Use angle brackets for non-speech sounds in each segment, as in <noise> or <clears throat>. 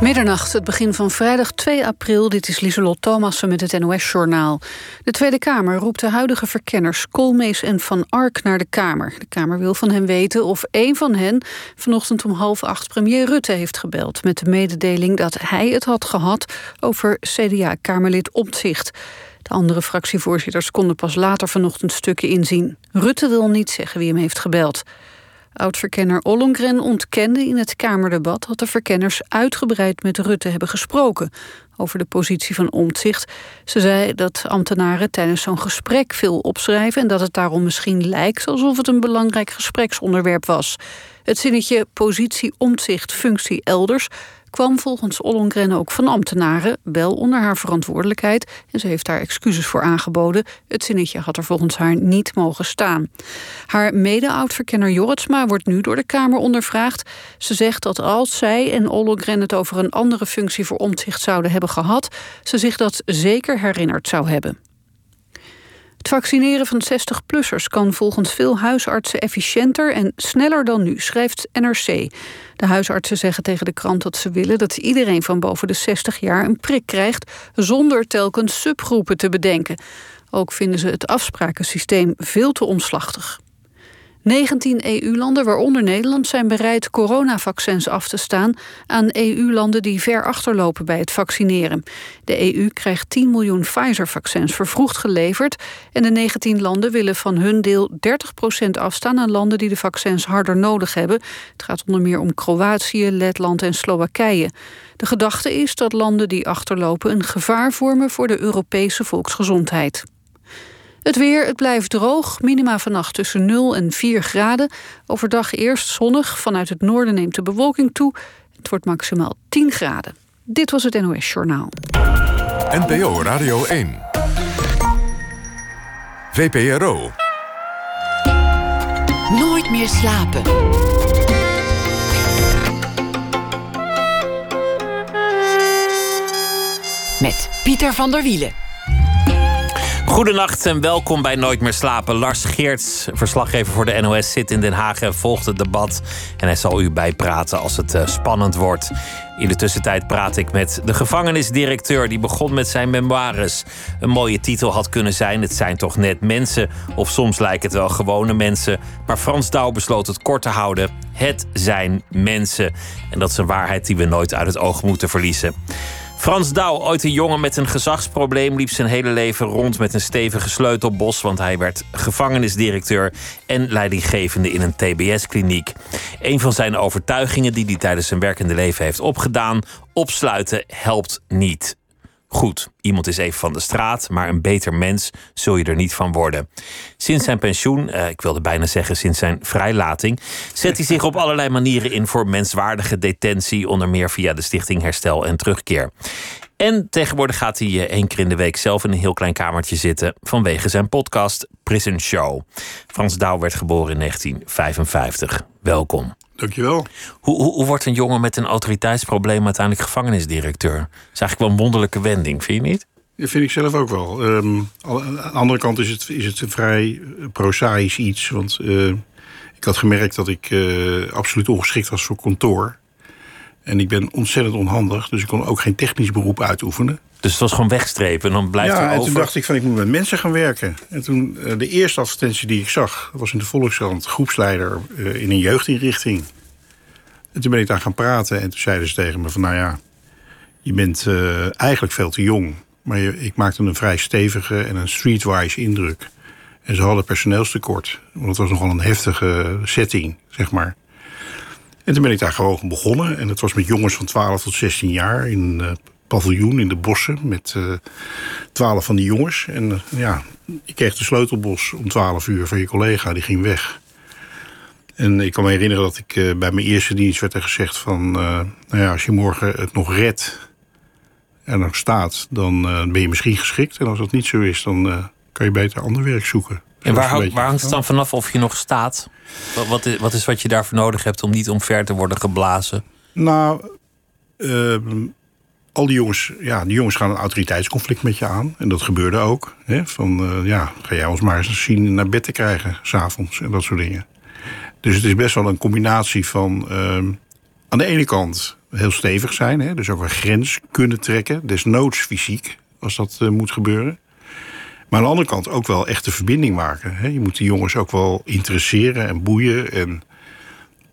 Middernacht, het begin van vrijdag 2 april. Dit is Lieselot Thomassen met het NOS-journaal. De Tweede Kamer roept de huidige verkenners Koolmees en Van Ark naar de Kamer. De Kamer wil van hen weten of één van hen vanochtend om half acht premier Rutte heeft gebeld... met de mededeling dat hij het had gehad over CDA-Kamerlid Omtzigt. De andere fractievoorzitters konden pas later vanochtend stukken inzien. Rutte wil niet zeggen wie hem heeft gebeld. Oud-verkenner Ollongren ontkende in het Kamerdebat... dat de verkenners uitgebreid met Rutte hebben gesproken... over de positie van Omtzigt. Ze zei dat ambtenaren tijdens zo'n gesprek veel opschrijven... en dat het daarom misschien lijkt alsof het een belangrijk gespreksonderwerp was. Het zinnetje positie Omtzigt functie elders kwam volgens Ollongren ook van ambtenaren, wel onder haar verantwoordelijkheid, en ze heeft daar excuses voor aangeboden. Het zinnetje had er volgens haar niet mogen staan. Haar mede-oudverkenner Jorritsma wordt nu door de Kamer ondervraagd. Ze zegt dat als zij en Ollongren het over een andere functie voor omzicht zouden hebben gehad, ze zich dat zeker herinnerd zou hebben. Het vaccineren van 60-plussers kan volgens veel huisartsen efficiënter en sneller dan nu, schrijft NRC. De huisartsen zeggen tegen de krant dat ze willen dat iedereen van boven de 60 jaar een prik krijgt, zonder telkens subgroepen te bedenken. Ook vinden ze het afsprakensysteem veel te omslachtig. 19 EU-landen, waaronder Nederland, zijn bereid coronavaccins af te staan aan EU-landen die ver achterlopen bij het vaccineren. De EU krijgt 10 miljoen Pfizer-vaccins vervroegd geleverd en de 19 landen willen van hun deel 30% afstaan aan landen die de vaccins harder nodig hebben. Het gaat onder meer om Kroatië, Letland en Slowakije. De gedachte is dat landen die achterlopen een gevaar vormen voor de Europese volksgezondheid. Het weer, het blijft droog. Minima vannacht tussen 0 en 4 graden. Overdag eerst zonnig. Vanuit het noorden neemt de bewolking toe. Het wordt maximaal 10 graden. Dit was het NOS Journaal. NPO Radio 1. VPRO. Nooit meer slapen. Met Pieter van der Wielen. Goedenacht en welkom bij Nooit meer slapen. Lars Geerts, verslaggever voor de NOS, zit in Den Haag en volgt het debat. En hij zal u bijpraten als het uh, spannend wordt. In de tussentijd praat ik met de gevangenisdirecteur. Die begon met zijn memoires. Een mooie titel had kunnen zijn: Het zijn toch net mensen. Of soms lijken het wel gewone mensen. Maar Frans Douw besloot het kort te houden: Het zijn mensen. En dat is een waarheid die we nooit uit het oog moeten verliezen. Frans Douw, ooit een jongen met een gezagsprobleem, liep zijn hele leven rond met een stevige sleutelbos, want hij werd gevangenisdirecteur en leidinggevende in een TBS-kliniek. Een van zijn overtuigingen die hij tijdens zijn werkende leven heeft opgedaan: opsluiten helpt niet. Goed, iemand is even van de straat, maar een beter mens zul je er niet van worden. Sinds zijn pensioen, eh, ik wilde bijna zeggen sinds zijn vrijlating, zet hij zich op allerlei manieren in voor menswaardige detentie, onder meer via de Stichting Herstel en Terugkeer. En tegenwoordig gaat hij eh, één keer in de week zelf in een heel klein kamertje zitten vanwege zijn podcast Prison Show. Frans Douw werd geboren in 1955. Welkom. Dankjewel. Hoe, hoe, hoe wordt een jongen met een autoriteitsprobleem uiteindelijk gevangenisdirecteur? Dat is eigenlijk wel een wonderlijke wending, vind je niet? Dat vind ik zelf ook wel. Um, aan de andere kant is het, is het een vrij prozaïsch iets. Want uh, ik had gemerkt dat ik uh, absoluut ongeschikt was voor kantoor. En ik ben ontzettend onhandig, dus ik kon ook geen technisch beroep uitoefenen. Dus het was gewoon wegstrepen en dan blijft ja, er over... en toen dacht ik van ik moet met mensen gaan werken. En toen uh, de eerste advertentie die ik zag... was in de Volkskrant groepsleider uh, in een jeugdinrichting. En toen ben ik daar gaan praten en toen zeiden ze tegen me van... nou ja, je bent uh, eigenlijk veel te jong. Maar je, ik maakte een vrij stevige en een streetwise indruk. En ze hadden personeelstekort. Want het was nogal een heftige setting, zeg maar. En toen ben ik daar gewoon begonnen. En het was met jongens van 12 tot 16 jaar in een paviljoen in de bossen met uh, 12 van die jongens. En uh, ja, ik kreeg de sleutelbos om 12 uur van je collega, die ging weg. En ik kan me herinneren dat ik bij mijn eerste dienst werd er gezegd van... nou ja, als je morgen het nog redt en nog staat, dan ben je misschien geschikt. En als dat niet zo is, dan kan je beter ander werk zoeken. En waar, waar hangt het dan vanaf of je nog staat? Wat, wat, is, wat je daarvoor nodig hebt om niet omver te worden geblazen? Nou, uh, al die jongens, ja, die jongens gaan een autoriteitsconflict met je aan. En dat gebeurde ook. Hè? Van, uh, ja, ga jij ons maar eens zien naar bed te krijgen, s'avonds en dat soort dingen. Dus het is best wel een combinatie van... Uh, aan de ene kant heel stevig zijn. Hè? Dus ook een grens kunnen trekken. Desnoods fysiek, als dat eh, moet gebeuren. Maar aan de andere kant ook wel echt de verbinding maken. Hè? Je moet die jongens ook wel interesseren en boeien. En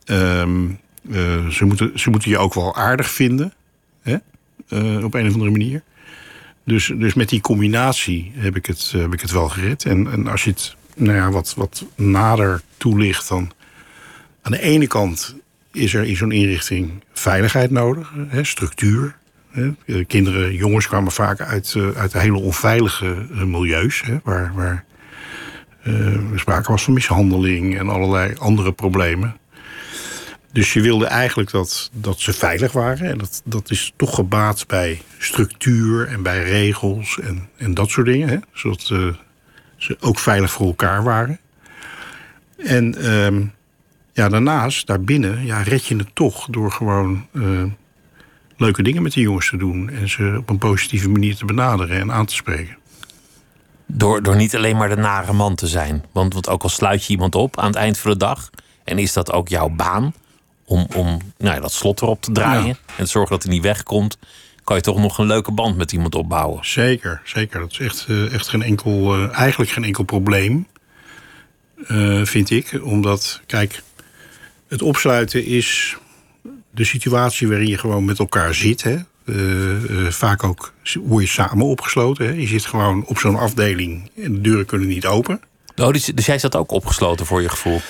ehm, eh, ze, moeten, ze moeten je ook wel aardig vinden. Hè? Eh, op een of andere manier. Dus, dus met die combinatie heb ik het, heb ik het wel gered. En, en als je het nou ja, wat, wat nader toelicht, dan aan de ene kant is er in zo'n inrichting veiligheid nodig, hè, structuur. Hè. Kinderen, jongens kwamen vaak uit, uh, uit hele onveilige uh, milieus, waar, waar sprake was van mishandeling en allerlei andere problemen. Dus je wilde eigenlijk dat, dat ze veilig waren. En dat, dat is toch gebaat bij structuur en bij regels en, en dat soort dingen. Hè? Zodat ze ook veilig voor elkaar waren. En um, ja, daarnaast, daarbinnen, ja, red je het toch door gewoon leuke dingen met die jongens te doen. En ze op een positieve manier te benaderen en aan te spreken. Door, door niet alleen maar de nare man te zijn. Want, want ook al sluit je iemand op aan het eind van de dag. En is dat ook jouw baan om, om nou ja, dat slot erop te draaien. Ja. En zorgen dat hij niet wegkomt. Kan je toch nog een leuke band met iemand opbouwen? Zeker, zeker. Dat is echt, uh, echt geen enkel, uh, eigenlijk geen enkel probleem. Uh, vind ik. Omdat, kijk, het opsluiten is de situatie waarin je gewoon met elkaar zit. Hè? Uh, uh, vaak ook word je samen opgesloten. Hè? Je zit gewoon op zo'n afdeling en de deuren kunnen niet open. Oh, dus, dus jij zat ook opgesloten voor je gevoel?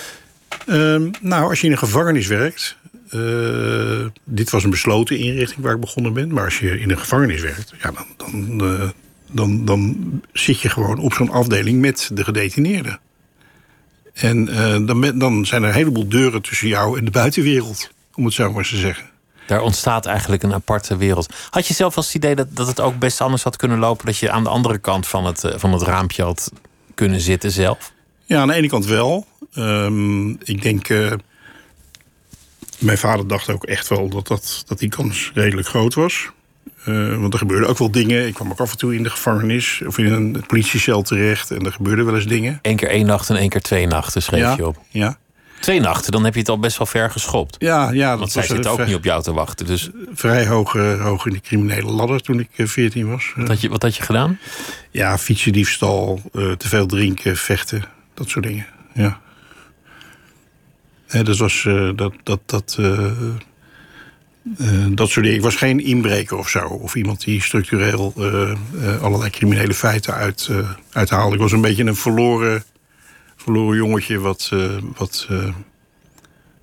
Uh, nou, als je in een gevangenis werkt. Uh, dit was een besloten inrichting waar ik begonnen ben. Maar als je in een gevangenis werkt, ja, dan, dan, uh, dan, dan zit je gewoon op zo'n afdeling met de gedetineerden. En uh, dan, dan zijn er een heleboel deuren tussen jou en de buitenwereld, om het zo maar eens te zeggen. Daar ontstaat eigenlijk een aparte wereld. Had je zelf als het idee dat, dat het ook best anders had kunnen lopen? Dat je aan de andere kant van het, van het raampje had kunnen zitten zelf? Ja, aan de ene kant wel. Um, ik denk. Uh, mijn vader dacht ook echt wel dat, dat, dat die kans redelijk groot was. Uh, want er gebeurden ook wel dingen. Ik kwam ook af en toe in de gevangenis of in een politiecel terecht. En er gebeurden wel eens dingen. Eén keer één nacht en één keer twee nachten schreef ja, je op. Ja. Twee nachten, dan heb je het al best wel ver geschopt. Ja, ja. Dat Want zij zitten ook niet op jou te wachten. Dus vrij hoog, uh, hoog in de criminele ladder toen ik uh, 14 was. wat had je, wat had je gedaan? Ja, fietsendiefstal, uh, te veel drinken, vechten. Dat soort dingen, ja. dat was... eh, dat... dat, dat Uh, dat soort dingen. Ik was geen inbreker of zo. Of iemand die structureel uh, uh, allerlei criminele feiten uit, uithaalde. Ik was een beetje een verloren, verloren jongetje... wat, wat,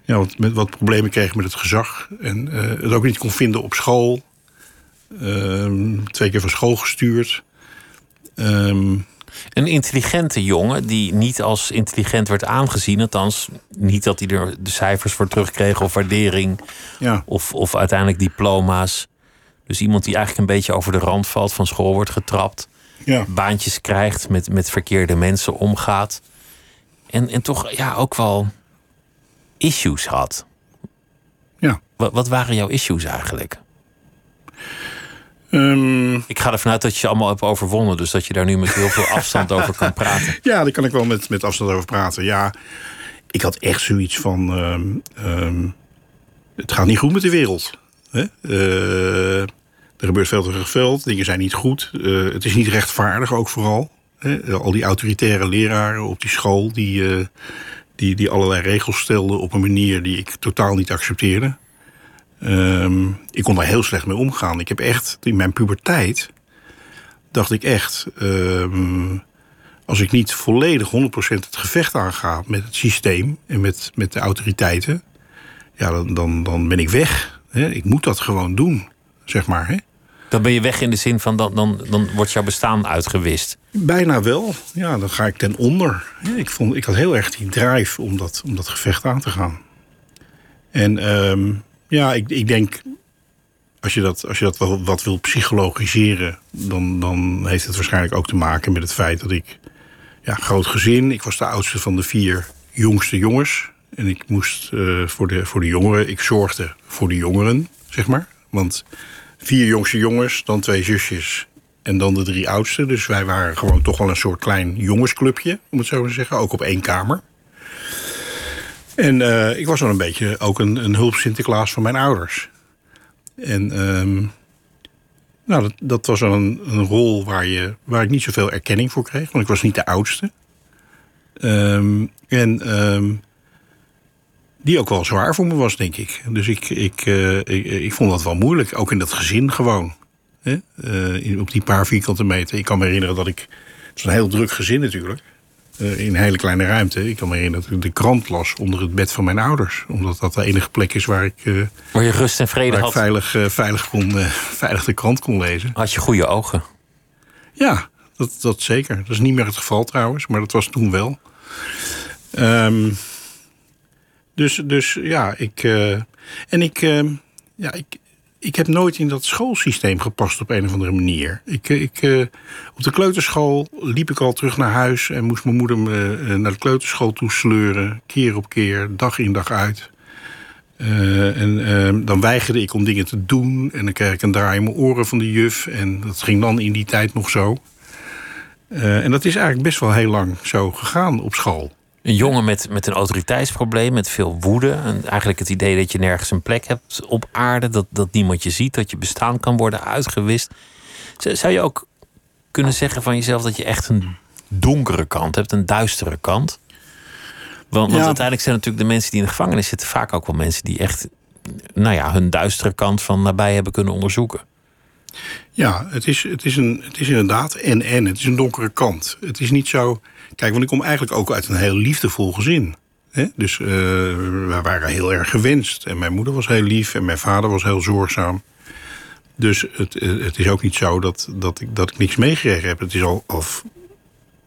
ja, wat, met, wat problemen kreeg met het gezag. En het ook niet kon vinden op school. Ehm, twee keer van school gestuurd. Um, een intelligente jongen die niet als intelligent werd aangezien. Althans, niet dat hij er de cijfers voor terugkreeg of waardering. Ja. Of, of uiteindelijk diploma's. Dus iemand die eigenlijk een beetje over de rand valt, van school wordt getrapt. Ja. Baantjes krijgt, met, met verkeerde mensen omgaat. En, en toch ja, ook wel issues had. Ja. Wat, wat waren jouw issues eigenlijk? Um, ik ga ervan uit dat je ze allemaal hebt overwonnen. Dus dat je daar nu met heel veel afstand <laughs> over kan praten. Ja, daar kan ik wel met, met afstand over praten. Ja, ik had echt zoiets van... Um, um, het gaat niet goed met de wereld. Hè? Uh, er gebeurt veel te geweld. Dingen zijn niet goed. Uh, het is niet rechtvaardig ook vooral. Al die autoritaire leraren op die school... Die, uh, die, die allerlei regels stelden op een manier die ik totaal niet accepteerde. Um, ik kon daar heel slecht mee omgaan. Ik heb echt, in mijn puberteit, dacht ik echt... Um, als ik niet volledig 100% het gevecht aanga met het systeem... en met, met de autoriteiten, ja, dan, dan, dan ben ik weg. Hè? Ik moet dat gewoon doen, zeg maar. Hè? Dan ben je weg in de zin van, dan, dan, dan wordt jouw bestaan uitgewist. Bijna wel. Ja, dan ga ik ten onder. Ik, vond, ik had heel erg die drive om dat, om dat gevecht aan te gaan. En... Um, ja, ik, ik denk, als je dat, als je dat wel wat wil psychologiseren, dan, dan heeft het waarschijnlijk ook te maken met het feit dat ik, ja, groot gezin, ik was de oudste van de vier jongste jongens. En ik moest uh, voor, de, voor de jongeren, ik zorgde voor de jongeren, zeg maar. Want vier jongste jongens, dan twee zusjes en dan de drie oudste. Dus wij waren gewoon toch wel een soort klein jongensclubje, om het zo te zeggen, ook op één kamer. En uh, ik was wel een beetje ook een, een hulp Sinterklaas van mijn ouders. En ehm, nou, dat, dat was een, een rol waar, je, waar ik niet zoveel erkenning voor kreeg. Want ik was niet de oudste. Ehm, en ehm, die ook wel zwaar voor me was, denk ik. Dus ik, ik, eh, ik, ik, vond dat wel moeilijk. Ook in dat gezin gewoon. Hè? Eh, op die paar vierkante meter. Ik kan me herinneren dat ik... Het is een heel druk gezin natuurlijk. Uh, in een hele kleine ruimte. Ik kan me herinneren dat ik de krant las onder het bed van mijn ouders. Omdat dat de enige plek is waar ik... Uh, waar je rust en vrede waar had. Veilig, veilig, kon, <laughs> veilig de krant kon lezen. Had je goede ogen? Ja, dat, dat zeker. Dat is niet meer het geval trouwens. Maar dat was toen wel. Um, dus, dus ja, ik... en ik... ja, ik, ik heb nooit in dat schoolsysteem gepast op een of andere manier. Ik, ik, uh, op de kleuterschool liep ik al terug naar huis en moest mijn moeder me uh, naar de kleuterschool toe sleuren, keer op keer, dag in dag uit. En dan weigerde ik om dingen te doen en dan kreeg ik een draai in mijn oren van de juf en dat ging dan in die tijd nog zo. en dat is eigenlijk best wel heel lang zo gegaan op school. Een jongen met, met een autoriteitsprobleem, met veel woede. En eigenlijk het idee dat je nergens een plek hebt op aarde. Dat, dat niemand je ziet, dat je bestaan kan worden uitgewist. Zou je ook kunnen zeggen van jezelf dat je echt een donkere kant hebt, een duistere kant? Want, want ja. uiteindelijk zijn natuurlijk de mensen die in de gevangenis zitten vaak ook wel mensen die echt nou ja, hun duistere kant van nabij hebben kunnen onderzoeken. Ja, het is, het is, een, het is inderdaad en en. Het is een donkere kant. Het is niet zo. Kijk, want ik kom eigenlijk ook uit een heel liefdevol gezin. Dus uh, we waren heel erg gewenst. En mijn moeder was heel lief en mijn vader was heel zorgzaam. Dus het, het is ook niet zo dat, dat, ik, dat ik niks meegekregen heb. Het is al, al,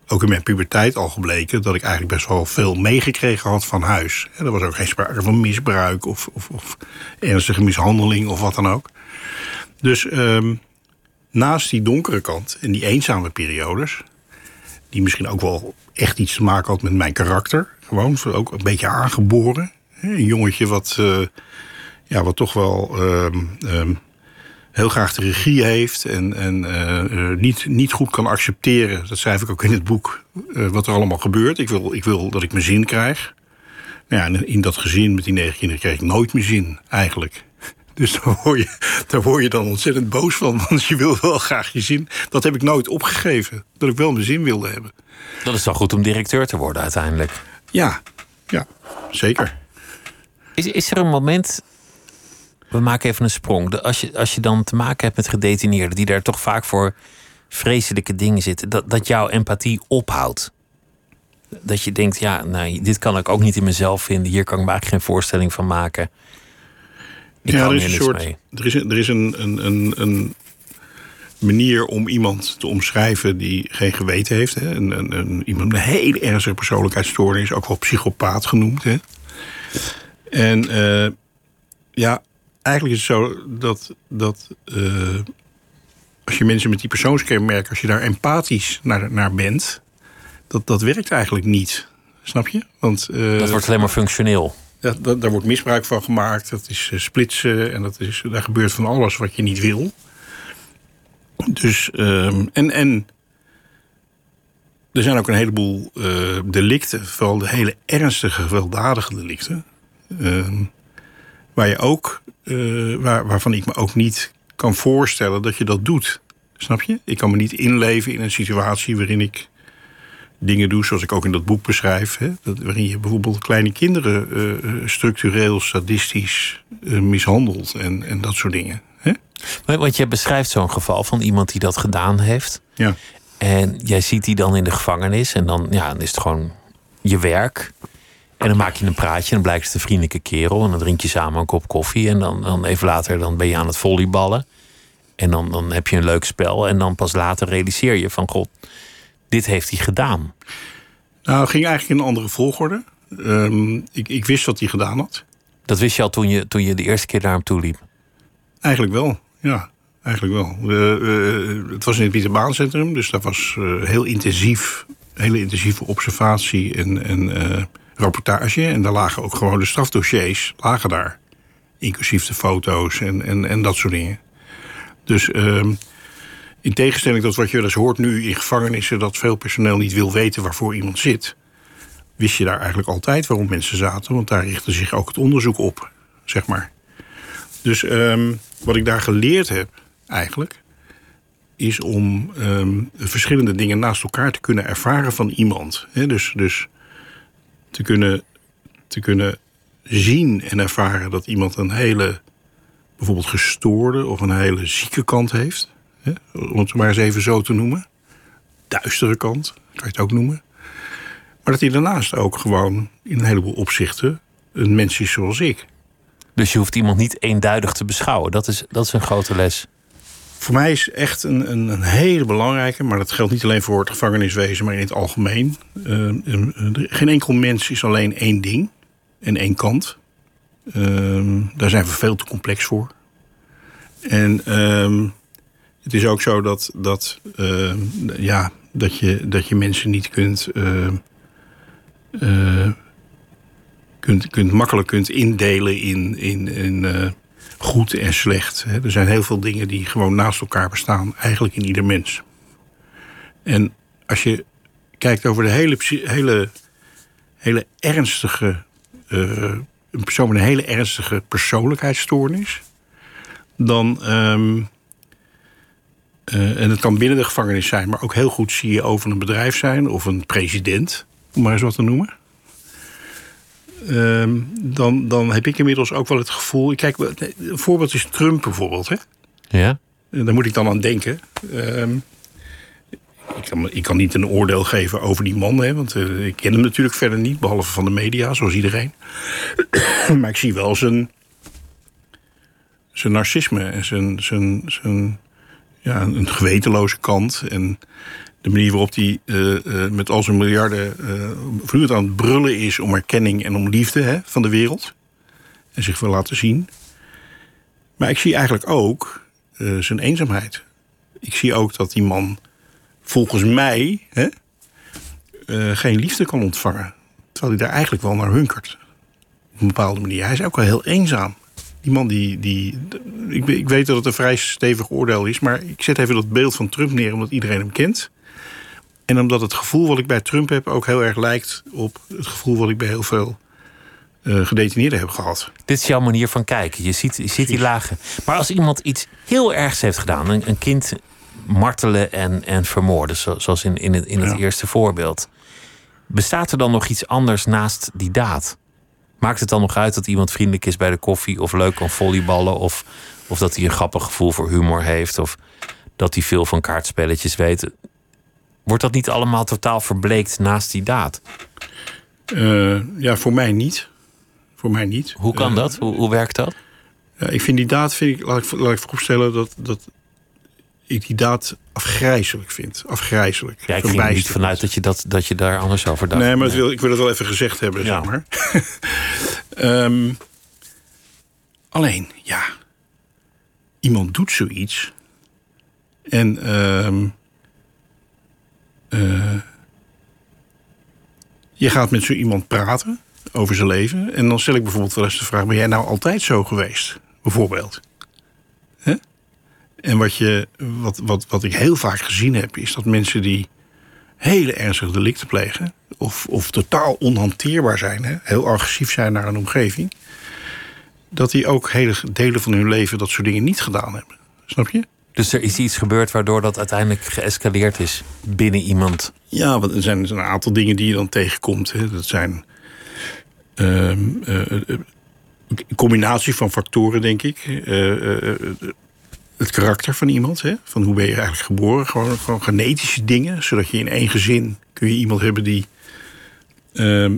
ook in mijn puberteit al gebleken dat ik eigenlijk best wel veel meegekregen had van huis. Er was ook geen sprake van misbruik of, of, of ernstige mishandeling of wat dan ook. Dus um, naast die donkere kant en die eenzame periodes, die misschien ook wel echt iets te maken had met mijn karakter, gewoon ook een beetje aangeboren. Een jongetje wat, uh, ja, wat toch wel um, um, heel graag de regie heeft en, en uh, uh, niet, niet goed kan accepteren. Dat schrijf ik ook in het boek, wat er allemaal gebeurt. Ik wil, ik wil dat ik mijn zin krijg. Nou ja, in dat gezin met die negen kinderen kreeg ik nooit meer zin, eigenlijk. Dus daar word, je, daar word je dan ontzettend boos van. Want je wil wel graag je zin. Dat heb ik nooit opgegeven. Dat ik wel mijn zin wilde hebben. Dat is toch goed om directeur te worden uiteindelijk? Ja, ja zeker. Is, is er een moment. We maken even een sprong. Als je, als je dan te maken hebt met gedetineerden. die daar toch vaak voor vreselijke dingen zitten. dat, dat jouw empathie ophoudt. Dat je denkt: ja, nou, dit kan ik ook niet in mezelf vinden. Hier kan ik me eigenlijk geen voorstelling van maken. Ja, er is een soort. Er is, er is een, een, een, een, manier om iemand te omschrijven die geen geweten heeft. Hè. Een, een, een, iemand met een hele ernstige persoonlijkheidsstoornis, ook wel psychopaat genoemd. Hè. En uh, ja, eigenlijk is het zo dat, dat uh, als je mensen met die persoonskenmerken, als je daar empathisch naar, naar bent, dat, dat werkt eigenlijk niet. Snap je? Want, uh, dat wordt alleen maar functioneel. Dat, daar wordt misbruik van gemaakt. Dat is uh, splitsen en dat is, daar gebeurt van alles wat je niet wil. Dus, um, en, en er zijn ook een heleboel uh, delicten, vooral de hele ernstige, gewelddadige delicten. Uh, waar je ook, uh, waar, waarvan ik me ook niet kan voorstellen dat je dat doet. Snap je? Ik kan me niet inleven in een situatie waarin ik dingen doe, zoals ik ook in dat boek beschrijf. Hè, dat, waarin je bijvoorbeeld kleine kinderen uh, structureel, sadistisch uh, mishandelt en, en dat soort dingen. Hè? Want je beschrijft zo'n geval van iemand die dat gedaan heeft. Ja. En jij ziet die dan in de gevangenis en dan, ja, dan is het gewoon je werk. En dan maak je een praatje en dan blijkt het een vriendelijke kerel. En dan drink je samen een kop koffie. En dan, dan even later dan ben je aan het volleyballen. En dan, dan heb je een leuk spel. En dan pas later realiseer je van god, dit heeft hij gedaan? Nou, het ging eigenlijk in een andere volgorde. Um, ik, ik, wist wat hij gedaan had. Dat wist je al toen je, toen je de eerste keer naar hem toe liep? Eigenlijk wel, ja. Eigenlijk wel. Uh, uh, het was in het Pieterbaancentrum, dus dat was uh, heel intensief. Hele intensieve observatie en, en rapportage. En daar lagen ook gewoon de strafdossiers, lagen daar. Inclusief de foto's en, en, en dat soort dingen. Dus ehm, in tegenstelling tot wat je wel hoort nu in gevangenissen, dat veel personeel niet wil weten waarvoor iemand zit, wist je daar eigenlijk altijd waarom mensen zaten, want daar richtte zich ook het onderzoek op, zeg maar. Dus ehm, wat ik daar geleerd heb, eigenlijk, is om ehm, verschillende dingen naast elkaar te kunnen ervaren van iemand. Dus, dus te, kunnen, te kunnen zien en ervaren dat iemand een hele bijvoorbeeld gestoorde of een hele zieke kant heeft. Hè? Om het maar eens even zo te noemen. Duistere kant, kan je het ook noemen. Maar dat hij daarnaast ook gewoon in een heleboel opzichten een mens is zoals ik. Dus je hoeft iemand niet eenduidig te beschouwen. Dat is, dat is een grote les. Voor mij is echt een, een, een hele belangrijke, maar dat geldt niet alleen voor het gevangeniswezen, maar in het algemeen. Uh, geen enkel mens is alleen één ding en één kant. Uh, daar zijn we veel te complex voor. En uh, het is ook zo dat, dat, ja, dat, je, dat je mensen niet kunt kunt, kunt makkelijk kunt indelen in, in, in goed en slecht. Er zijn heel veel dingen die gewoon naast elkaar bestaan, eigenlijk in ieder mens. En als je kijkt over de hele, hele, hele ernstige. Een persoon met een hele ernstige persoonlijkheidsstoornis. Dan. Um, uh, en het kan binnen de gevangenis zijn, maar ook heel goed zie je over een bedrijf zijn of een president, om maar eens wat te noemen. Ehm, dan, dan heb ik inmiddels ook wel het gevoel. Kijk, een voorbeeld is Trump bijvoorbeeld. Hè? Ja. Daar moet ik dan aan denken. Ehm, ik, kan, ik kan niet een oordeel geven over die man, hè, want uh, ik ken hem natuurlijk verder niet, behalve van de media, zoals iedereen. <clears throat> maar ik zie wel zijn, zijn narcisme en zijn, zijn, zijn ja, een gewetenloze kant. En de manier waarop hij uh, met al zijn miljarden uh, aan het brullen is om erkenning en om liefde hè, van de wereld. En zich wil laten zien. Maar ik zie eigenlijk ook zijn eenzaamheid. Ik zie ook dat die man volgens mij hè, geen liefde kan ontvangen. Terwijl hij daar eigenlijk wel naar hunkert. Op een bepaalde manier. Hij is ook wel heel eenzaam. Die man die. die ik, ik weet dat het een vrij stevig oordeel is. Maar ik zet even dat beeld van Trump neer omdat iedereen hem kent. En omdat het gevoel wat ik bij Trump heb ook heel erg lijkt op het gevoel wat ik bij heel veel uh, gedetineerden heb gehad. Dit is jouw manier van kijken. Je ziet, je ziet die lagen. Maar als iemand iets heel ergs heeft gedaan, een, een kind martelen en, en vermoorden, zoals in, in het, in het eerste voorbeeld, bestaat er dan nog iets anders naast die daad? Maakt het dan nog uit dat iemand vriendelijk is bij de koffie of leuk kan volleyballen of, of dat hij een grappig gevoel voor humor heeft of dat hij veel van kaartspelletjes weet? Wordt dat niet allemaal totaal verbleekt naast die daad? Uh, ja, voor mij niet. Voor mij niet. Hoe kan uh, dat? Hoe, hoe werkt dat? Ja, ik vind die daad, vind ik, laat, ik, laat ik vooropstellen dat, dat ik die daad afgrijzelijk vind. Afgrijzelijk. Ja, ik ging er niet vanuit dat je, dat, dat je daar anders over dacht. Nee, maar nee. Wil, ik wil het wel even gezegd hebben, ja. zeg maar. um, <laughs> alleen, ja. Iemand doet zoiets. En... Um, uh, je gaat met zo iemand praten over zijn leven. En dan stel ik bijvoorbeeld wel eens de vraag: ben jij nou altijd zo geweest? Bijvoorbeeld. En wat, je, wat, wat, wat ik heel vaak gezien heb, is dat mensen die hele ernstige delicten plegen, of, of totaal onhanteerbaar zijn, hè, heel agressief zijn naar een omgeving, dat die ook hele delen van hun leven dat soort dingen niet gedaan hebben. Snap je? Dus er is iets gebeurd waardoor dat uiteindelijk geëscaleerd is binnen iemand. Ja, want er zijn een aantal dingen die je dan tegenkomt. Hè. Dat zijn uh, uh, een combinatie van factoren, denk ik. Uh, het karakter van iemand. Hè? Van hoe ben je eigenlijk geboren? Gewoon, genetische dingen. Zodat je in één gezin kun je iemand hebben die, ehm,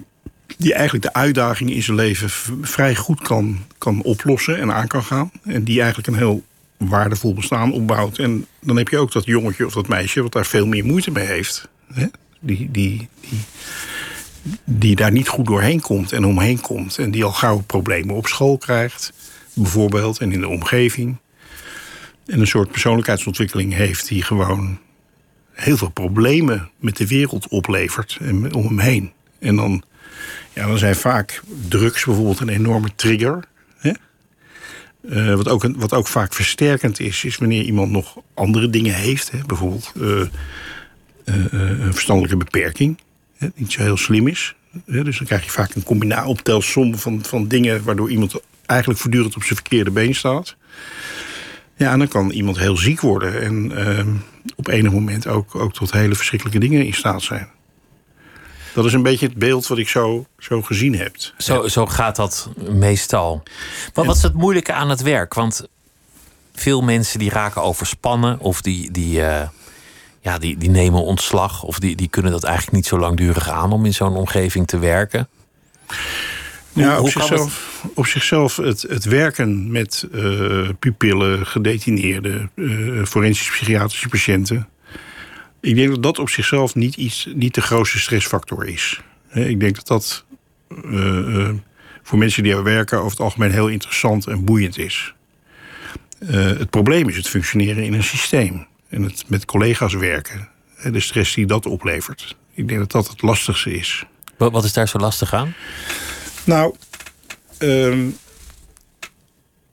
die eigenlijk de uitdagingen in zijn leven vrij goed kan, kan oplossen en aan kan gaan. En die eigenlijk een heel waardevol bestaan opbouwt. En dan heb je ook dat jongetje of dat meisje wat daar veel meer moeite mee heeft. Hè? Die, die, die, die daar niet goed doorheen komt en omheen komt. En die al gauw problemen op school krijgt, bijvoorbeeld, en in de omgeving. En een soort persoonlijkheidsontwikkeling heeft die gewoon heel veel problemen met de wereld oplevert en om hem heen. En dan, ja, dan zijn vaak drugs bijvoorbeeld een enorme trigger. Uh, wat, ook, wat ook vaak versterkend is, is wanneer iemand nog andere dingen heeft. Hè, bijvoorbeeld uh, uh, een verstandelijke beperking, hè, die niet zo heel slim is. Hè, dus dan krijg je vaak een combinatie optelsom van, van dingen waardoor iemand eigenlijk voortdurend op zijn verkeerde been staat. Ja, en dan kan iemand heel ziek worden en ehm, op enig moment ook, ook tot hele verschrikkelijke dingen in staat zijn. Dat is een beetje het beeld wat ik zo, zo gezien heb. Zo, zo gaat dat meestal. Wat was het moeilijke aan het werk? Want veel mensen die raken overspannen of die, die, eh, ja, die, die nemen ontslag of die, die kunnen dat eigenlijk niet zo langdurig aan om in zo'n omgeving te werken. Ja, op, zichzelf, op zichzelf het, het werken met eh, pupillen, gedetineerden, eh forensische psychiatrische patiënten. Ik denk dat dat op zichzelf niet, iets, niet de grootste stressfactor is. Hè, ik denk dat dat eh, eh, voor mensen die er werken over het algemeen heel interessant en boeiend is. Eh, het probleem is het functioneren in een systeem en het met collega's werken. Hè, de stress die dat oplevert. Ik denk dat dat het lastigste is. Wat, wat is daar zo lastig aan? Nou, ehm,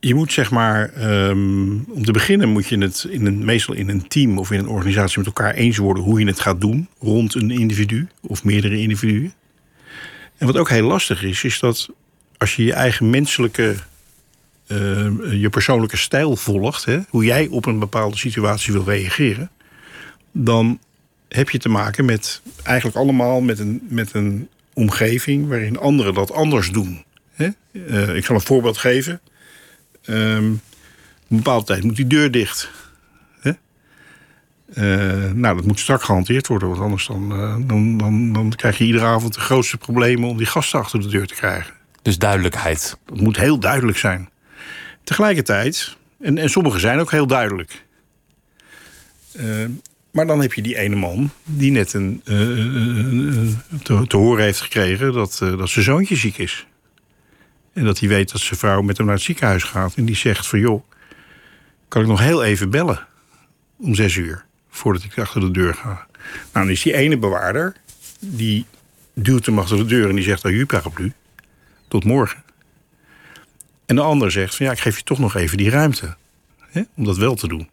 je moet zeg maar, ehm, om te beginnen moet je het in een, meestal in een team of in een organisatie met elkaar eens worden hoe je het gaat doen rond een individu of meerdere individuen. En wat ook heel lastig is, is dat als je je eigen menselijke, ehm, je persoonlijke stijl volgt, hè, hoe jij op een bepaalde situatie wil reageren, dan heb je te maken met eigenlijk allemaal met een, met een omgeving waarin anderen dat anders doen. Hè? Eh, ik zal een voorbeeld geven. Ehm, een bepaalde tijd moet die deur dicht. Hè? Eh, nou, dat moet strak gehanteerd worden, want anders dan, eh, dan, dan, dan krijg je iedere avond de grootste problemen om die gasten achter de deur te krijgen. Dus duidelijkheid. Dat moet heel duidelijk zijn. Tegelijkertijd, en, en sommige zijn ook heel duidelijk. Maar dan heb je die ene man die net een, eh, eh, eh, te, te horen heeft gekregen dat, dat zijn zoontje ziek is. En dat hij weet dat zijn vrouw met hem naar het ziekenhuis gaat. En die zegt van joh, kan ik nog heel even bellen om zes uur voordat ik achter de deur ga. Nou, dan is die ene bewaarder, die duwt hem achter de deur en die zegt, oh, u paraplu, tot morgen. En de ander zegt van ja, ik geef je toch nog even die ruimte hè, om dat wel te doen.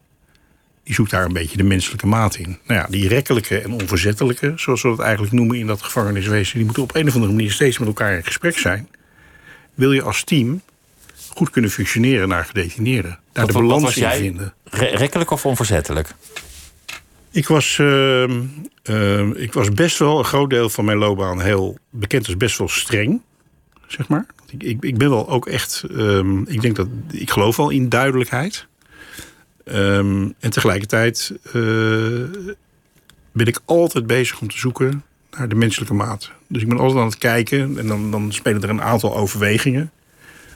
Die zoekt daar een beetje de menselijke maat in. Nou ja, die rekkelijke en onverzettelijke, zoals we dat eigenlijk noemen in dat gevangeniswezen, die moeten op een of andere manier steeds met elkaar in gesprek zijn. Wil je als team goed kunnen functioneren naar gedetineerden, daar de wat balans was in jij? vinden. Re- rekkelijk of onverzettelijk? Ik was, ehm, ehm, ik was best wel een groot deel van mijn loopbaan heel bekend als best wel streng, zeg maar. Ik, ik, ik ben wel ook echt, ehm, ik denk dat, ik geloof wel in duidelijkheid. Ehm, en tegelijkertijd eh, ben ik altijd bezig om te zoeken naar de menselijke maat. Dus ik ben altijd aan het kijken en dan, dan spelen er een aantal overwegingen.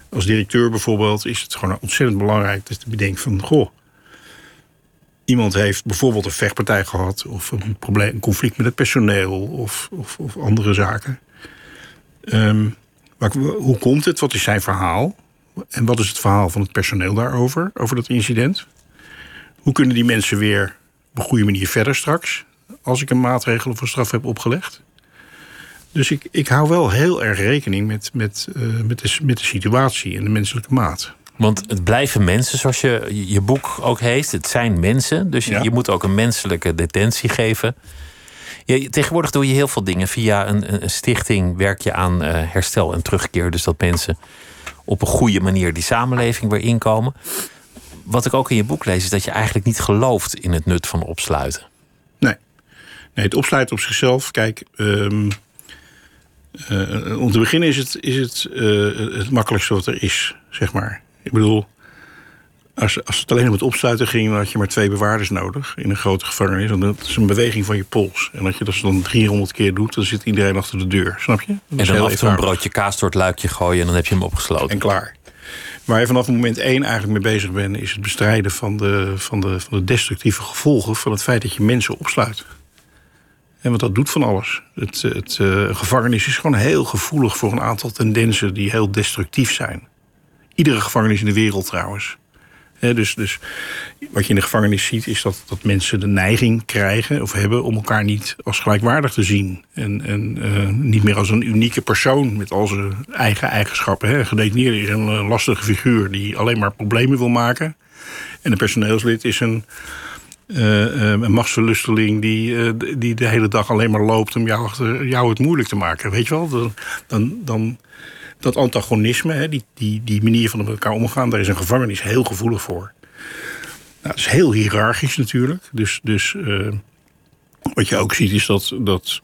Als directeur bijvoorbeeld is het gewoon ontzettend belangrijk dat je bedenkt van, goh, iemand heeft bijvoorbeeld een vechtpartij gehad... of een, probleem, een conflict met het personeel of, of, andere zaken. Ehm, hoe komt het? Wat is zijn verhaal? En wat is het verhaal van het personeel daarover, over dat incident? Hoe kunnen die mensen weer op een goede manier verder straks... als ik een maatregel of een straf heb opgelegd? Dus ik, ik hou wel heel erg rekening met, met, eh, met, de, met de situatie en de menselijke maat. Want het blijven mensen, zoals je je boek ook heet. Het zijn mensen, dus je, Ja. je moet ook een menselijke detentie geven. Tegenwoordig doe je heel veel dingen. Via een, een- een stichting werk je aan eh, herstel en terugkeer. Dus dat mensen op een goede manier die samenleving weer inkomen. Wat ik ook in je boek lees, is dat je eigenlijk niet gelooft in het nut van opsluiten. Nee. Nee, het opsluiten op zichzelf. Kijk, ehm, eh, om te beginnen is het, is het, eh, het makkelijkste wat er is, zeg maar. Ik bedoel, als, als het alleen om het opsluiten ging, dan had je maar twee bewaarders nodig in een grote gevangenis. Want dat is een beweging van je pols. En als je dat dan 300 keer doet, dan zit iedereen achter de deur. Snap je? Dat En dan af en toe een broodje kaas door het luikje gooien en dan heb je hem opgesloten. En klaar. Waar je vanaf moment één eigenlijk mee bezig bent, is het bestrijden van de, van, de, van de destructieve gevolgen van het feit dat je mensen opsluit. En wat dat doet van alles. Het, het eh, gevangenis is gewoon heel gevoelig voor een aantal tendensen die heel destructief zijn. Iedere gevangenis in de wereld trouwens. Dus, dus wat je in de gevangenis ziet, is dat, dat mensen de neiging krijgen of hebben om elkaar niet als gelijkwaardig te zien. En, en eh, niet meer als een unieke persoon met al zijn eigen eigenschappen. Hè. Gedetineerde is een eh, lastige figuur die alleen maar problemen wil maken. En een personeelslid is een, eh, een machtsverlusteling die, die de hele dag alleen maar loopt om jou, jou het moeilijk te maken. Weet je wel? Dan, dan, dan, dat antagonisme, hè, die, die, die manier van met elkaar omgaan, daar is een gevangenis heel gevoelig voor. Nou, dat is heel hiërarchisch natuurlijk. Dus, dus uh, wat je ook ziet is dat, dat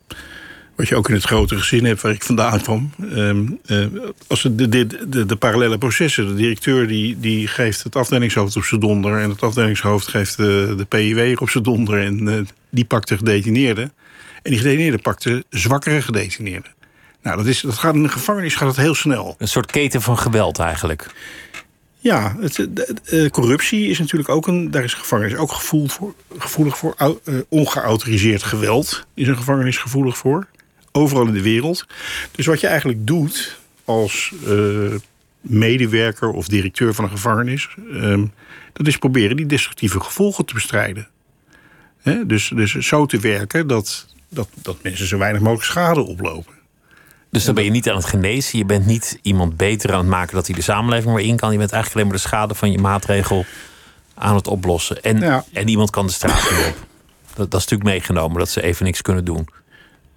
wat je ook in het grote gezin hebt waar ik vandaan kwam. Um, uh, als de, de, de, parallele processen. De directeur die, die geeft het afdelingshoofd op zijn donder. En het afdelingshoofd geeft de, de PIW op zijn donder. En uh, die pakt de gedetineerde. En die gedetineerde pakt de zwakkere gedetineerde. Nou, dat, is, dat gaat in de gevangenis gaat het heel snel. Een soort keten van geweld eigenlijk. Ja, het, de, corruptie is natuurlijk ook een. Daar is een gevangenis ook gevoelig voor. Gevoelig voor uh, ongeautoriseerd geweld is een gevangenis gevoelig voor overal in de wereld. Dus wat je eigenlijk doet als uh, medewerker of directeur van een gevangenis, um, dat is proberen die destructieve gevolgen te bestrijden. He, dus, dus zo te werken dat, dat, dat mensen zo weinig mogelijk schade oplopen. Dus dan ben je niet aan het genezen. Je bent niet iemand beter aan het maken dat hij de samenleving weer in kan. Je bent eigenlijk alleen maar de schade van je maatregel aan het oplossen. En, ja. en iemand kan de straat weer op. Dat, dat is natuurlijk meegenomen, dat ze even niks kunnen doen.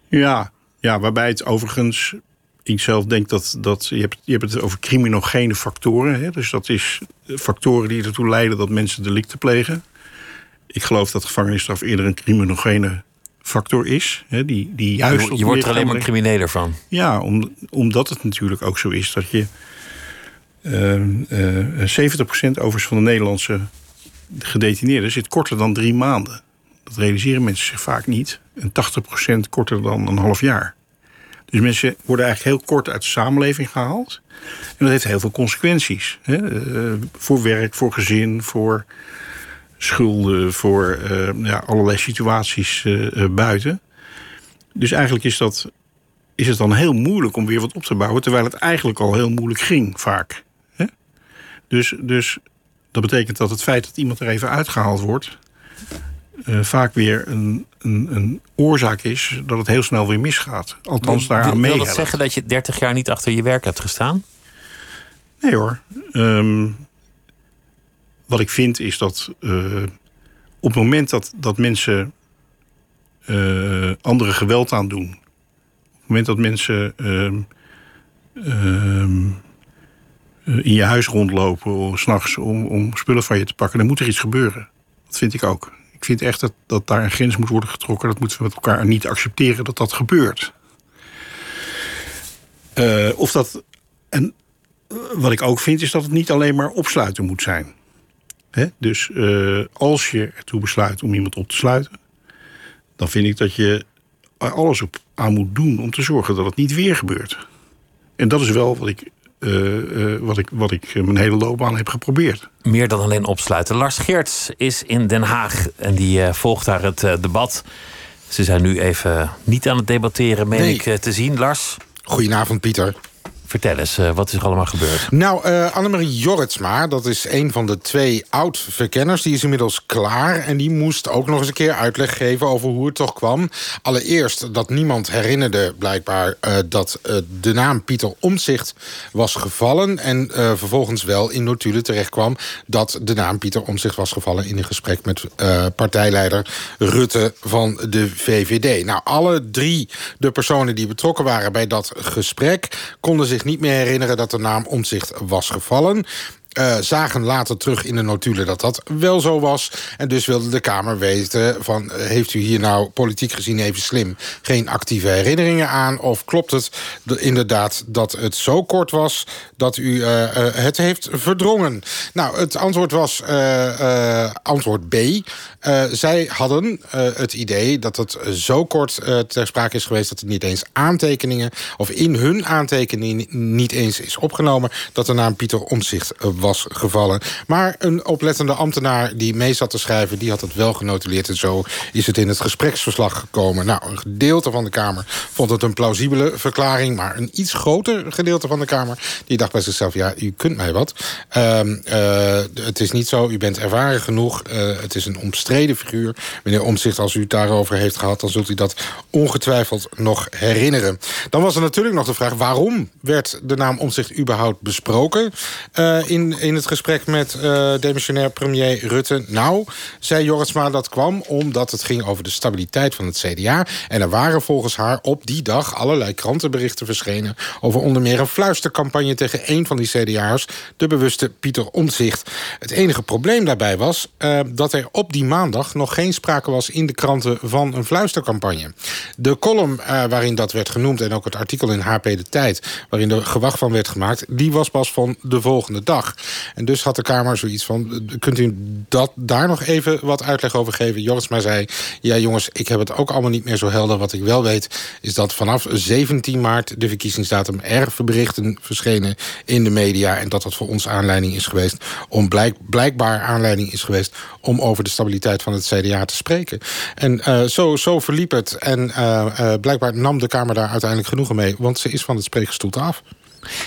Ja, ja, waarbij het overigens, ik zelf denk dat, dat je, hebt, je hebt het over criminogene factoren. Hè? Dus dat is factoren die ertoe leiden dat mensen delicten plegen. Ik geloof dat gevangenisstraf eerder een criminogene factor is. Hè? Die, die juist je, je wordt er alleen maar crimineler van. Ja, om, omdat het natuurlijk ook zo is dat je... Uh, uh, 70% overigens van de Nederlandse gedetineerden zit korter dan drie maanden. Dat realiseren mensen zich vaak niet. En 80% korter dan een half jaar. Dus mensen worden eigenlijk heel kort uit de samenleving gehaald. En dat heeft heel veel consequenties. Hè? Uh, voor werk, voor gezin, voor schulden, voor uh, ja, allerlei situaties uh, buiten. Dus eigenlijk is, dat, is het dan heel moeilijk om weer wat op te bouwen... terwijl het eigenlijk al heel moeilijk ging, vaak. Hè? Dus, dus dat betekent dat het feit dat iemand er even uitgehaald wordt uh, vaak weer een, een, een, oorzaak is dat het heel snel weer misgaat. Althans, daaraan mee. Wil dat zeggen dat je 30 jaar niet achter je werk hebt gestaan? Nee hoor. Um, wat ik vind is dat uh, op het moment dat, dat mensen uh, andere geweld aandoen, op het moment dat mensen um, um, in je huis rondlopen, s'nachts om, om spullen van je te pakken, dan moet er iets gebeuren. Dat vind ik ook ik vind echt dat, dat daar een grens moet worden getrokken. Dat moeten we met elkaar niet accepteren dat dat gebeurt. Of dat. En wat ik ook vind, is dat het niet alleen maar opsluiten moet zijn. He? Dus uh, als je ertoe besluit om iemand op te sluiten, dan vind ik dat je er alles op aan moet doen om te zorgen dat het niet weer gebeurt. En dat is wel wat ik uh, wat ik, wat ik mijn hele loopbaan heb geprobeerd. Meer dan alleen opsluiten. Lars Geerts is in Den Haag en die uh, volgt daar het debat. Ze zijn nu even niet aan het debatteren, meen nee. ik te zien. Lars? Goedenavond, Pieter. Vertel eens, uh, wat is er allemaal gebeurd? Nou, uh, Annemarie Jorritsma, dat is een van de twee oud-verkenners... die is inmiddels klaar en die moest ook nog eens een keer uitleg geven... over hoe het toch kwam. Allereerst dat niemand herinnerde blijkbaar... Uh, dat de naam Pieter Omtzigt was gevallen... en vervolgens wel in notulen terechtkwam... dat de naam Pieter Omtzigt was gevallen... in een gesprek met partijleider Rutte van de VVD. Nou, alle drie de personen die betrokken waren bij dat gesprek... konden zich niet meer herinneren dat de naam Omtzigt was gevallen. Uh, zagen later terug in de notulen dat dat wel zo was. En dus wilde de Kamer weten van... Uh, heeft u hier nou politiek gezien even slim geen actieve herinneringen aan? Of klopt het inderdaad dat het zo kort was... dat u uh, het heeft verdrongen? Nou, het antwoord was antwoord B. zij hadden het idee dat het zo kort ter sprake is geweest... dat er niet eens aantekeningen... of in hun aantekeningen niet eens is opgenomen... dat de naam Pieter Omtzigt was gevallen. Maar een oplettende ambtenaar die mee zat te schrijven... die had het wel genotuleerd en zo is het in het gespreksverslag gekomen. Nou, een gedeelte van de Kamer vond het een plausibele verklaring... maar een iets groter gedeelte van de Kamer... die dacht bij zichzelf, ja, u kunt mij wat. Uh, uh, het is niet zo, u bent ervaren genoeg. Uh, het is een omstreden figuur. Meneer Omzicht, als u het daarover heeft gehad... dan zult u dat ongetwijfeld nog herinneren. Dan was er natuurlijk nog de vraag... waarom werd de naam Omzicht überhaupt besproken... Uh, in in, het gesprek met uh, demissionair premier Rutte... nou, zei Jorritsma, dat kwam omdat het ging over de stabiliteit van het CDA. En er waren volgens haar op die dag allerlei krantenberichten verschenen... over onder meer een fluistercampagne tegen een van die CDA'ers... de bewuste Pieter Omtzigt. Het enige probleem daarbij was uh, dat er op die maandag... nog geen sprake was in de kranten van een fluistercampagne. De column uh, waarin dat werd genoemd en ook het artikel in HP De Tijd... waarin er gewacht van werd gemaakt, die was pas van de volgende dag. En dus had de Kamer zoiets van... kunt u dat, daar nog even wat uitleg over geven? Joris maar zei, ja jongens, ik heb het ook allemaal niet meer zo helder. Wat ik wel weet, is dat vanaf 17 maart de verkiezingsdatum... er berichten verschenen in de media... en dat dat voor ons aanleiding is geweest... om blijk, blijkbaar aanleiding is geweest... om over de stabiliteit van het CDA te spreken. En uh, zo, zo verliep het. En uh, uh, blijkbaar nam de Kamer daar uiteindelijk genoegen mee... want ze is van het spreekgestoel af.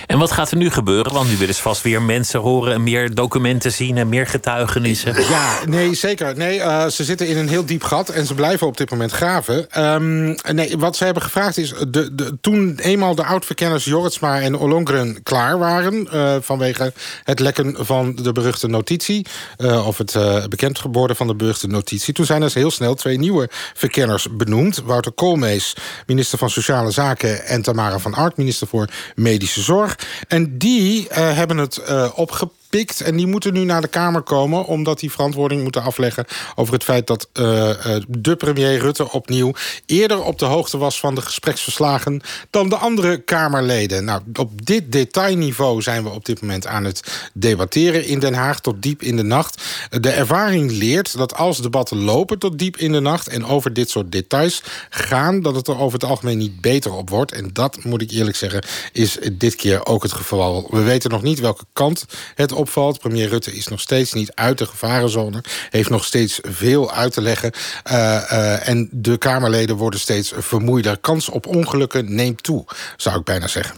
En wat gaat er nu gebeuren? Want nu willen ze vast weer mensen horen en meer documenten zien en meer getuigenissen. Ja, nee, zeker. Nee, uh, ze zitten in een heel diep gat en ze blijven op dit moment graven. Um, nee, wat ze hebben gevraagd is, de, de, toen eenmaal de oud-verkenners Jorritsma en Ollongren klaar waren... Uh, vanwege het lekken van de beruchte notitie... Uh, of het bekend geworden van de beruchte notitie... toen zijn er heel snel twee nieuwe verkenners benoemd. Wouter Koolmees, minister van Sociale Zaken... en Tamara van Ark, minister voor Medische zorg. En die uh, hebben het uh, opgepakt En die moeten nu naar de Kamer komen... omdat die verantwoording moeten afleggen over het feit... dat uh, de premier Rutte opnieuw eerder op de hoogte was... van de gespreksverslagen dan de andere Kamerleden. Nou, op dit detailniveau zijn we op dit moment aan het debatteren in Den Haag... tot diep in de nacht. De ervaring leert dat als debatten lopen tot diep in de nacht... en over dit soort details gaan... dat het er over het algemeen niet beter op wordt. En dat, moet ik eerlijk zeggen, is dit keer ook het geval. We weten nog niet welke kant het opvalt. Premier Rutte is nog steeds niet uit de gevarenzone. Heeft nog steeds veel uit te leggen. Uh, uh, en de Kamerleden worden steeds vermoeider. Kans op ongelukken neemt toe, zou ik bijna zeggen.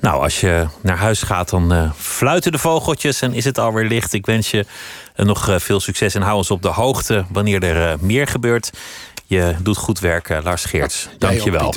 Nou, als je naar huis gaat, dan uh, fluiten de vogeltjes en is het alweer licht. Ik wens je nog veel succes en hou ons op de hoogte wanneer er meer gebeurt. Je doet goed werk, Lars Geerts. Dank je wel.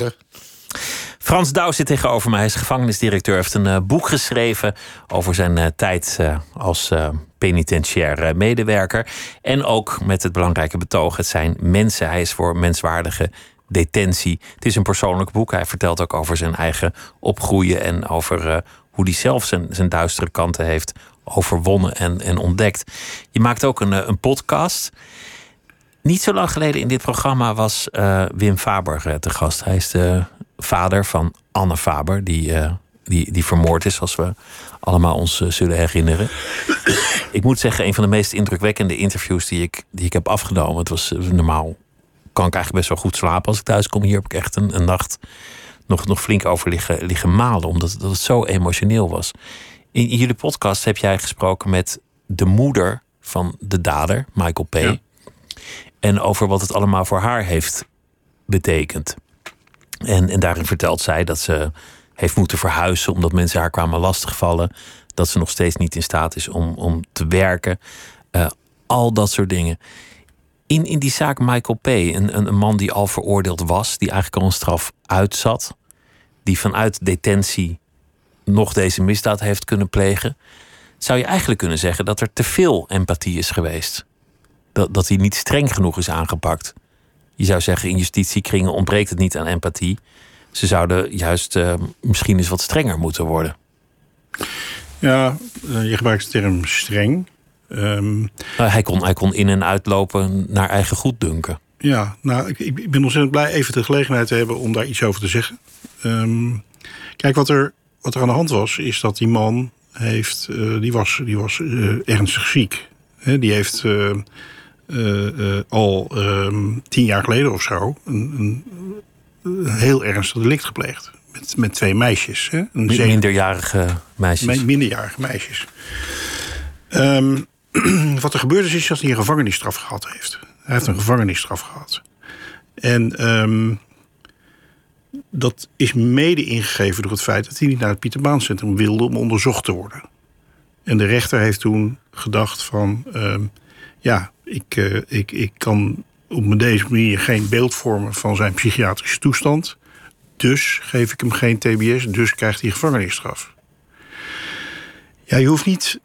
Frans Douw zit tegenover mij. Hij is gevangenisdirecteur. heeft een uh, boek geschreven over zijn uh, tijd uh, als penitentiair medewerker. En ook met het belangrijke betoog: het zijn mensen. Hij is voor menswaardige detentie. Het is een persoonlijk boek. Hij vertelt ook over zijn eigen opgroeien en over hoe hij zelf zijn, zijn duistere kanten heeft overwonnen en, en ontdekt. Je maakt ook een, een podcast. Niet zo lang geleden in dit programma was Wim Faber te gast. Hij is de vader van Anne Faber, die, uh, die, die vermoord is, als we allemaal ons zullen herinneren. ik moet zeggen, een van de meest indrukwekkende interviews die ik, die ik heb afgenomen. Het was normaal, kan ik eigenlijk best wel goed slapen als ik thuis kom. Hier heb ik echt een, een nacht nog, nog flink over liggen, liggen malen, omdat dat het zo emotioneel was. In, jullie podcast heb jij gesproken met de moeder van de dader, Michael P. En over wat het allemaal voor haar heeft betekend. En, en daarin vertelt zij dat ze heeft moeten verhuizen omdat mensen haar kwamen lastigvallen. Dat ze nog steeds niet in staat is om, om te werken. Uh, al dat soort dingen. In, in die zaak Michael P., een, een, een man die al veroordeeld was, die eigenlijk al een straf uitzat, die vanuit detentie nog deze misdaad heeft kunnen plegen, zou je eigenlijk kunnen zeggen dat er te veel empathie is geweest. Dat, dat hij niet streng genoeg is aangepakt. Je zou zeggen, in justitiekringen ontbreekt het niet aan empathie. Ze zouden juist uh, misschien eens wat strenger moeten worden. Ja, uh, je gebruikt de term streng. Um, uh, hij, kon, hij kon in- en uitlopen naar eigen goeddunken. Ja, nou, ik, ik, ben ontzettend blij even de gelegenheid te hebben om daar iets over te zeggen. Um, kijk, wat er, wat er aan de hand was, is dat die man heeft, die was, die was ernstig ziek. He, die heeft uh, uh, al um, tien jaar geleden of zo een, een, een heel ernstig delict gepleegd. Met, met twee meisjes. Hè? Een zeven... Minderjarige meisjes. Minderjarige meisjes. Um, <clears throat> wat er gebeurd is, is dat hij een gevangenisstraf gehad heeft. Hij heeft een gevangenisstraf gehad. En um, dat is mede ingegeven door het feit dat hij niet naar het Pieterbaancentrum wilde om onderzocht te worden. En de rechter heeft toen gedacht van, um, ja, ik, uh, ik, ik kan op deze manier geen beeld vormen van zijn psychiatrische toestand. Dus geef ik hem geen TBS, dus krijgt hij gevangenisstraf. Ja, je hoeft niet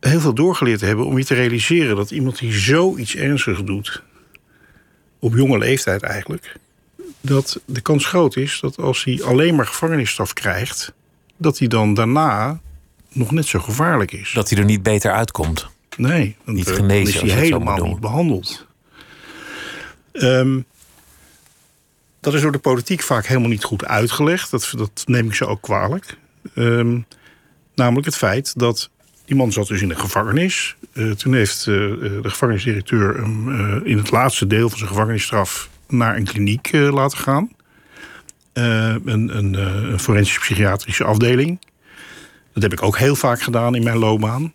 heel veel doorgeleerd hebben om je te realiseren dat iemand die zoiets ernstigs doet, op jonge leeftijd eigenlijk, dat de kans groot is dat als hij alleen maar gevangenisstraf krijgt, dat hij dan daarna nog net zo gevaarlijk is. Dat hij er niet beter uitkomt. Nee, Niet eh, genezen, dan als is je hij helemaal niet behandeld. Ehm, dat is door de politiek vaak helemaal niet goed uitgelegd. Dat, dat neem ik ze ook kwalijk. Ehm, namelijk het feit dat die man zat dus in de gevangenis. Eh, toen heeft eh, de gevangenisdirecteur hem in het laatste deel van zijn gevangenisstraf naar een kliniek laten gaan. Een, een, een forensische psychiatrische afdeling. Dat heb ik ook heel vaak gedaan in mijn loopbaan.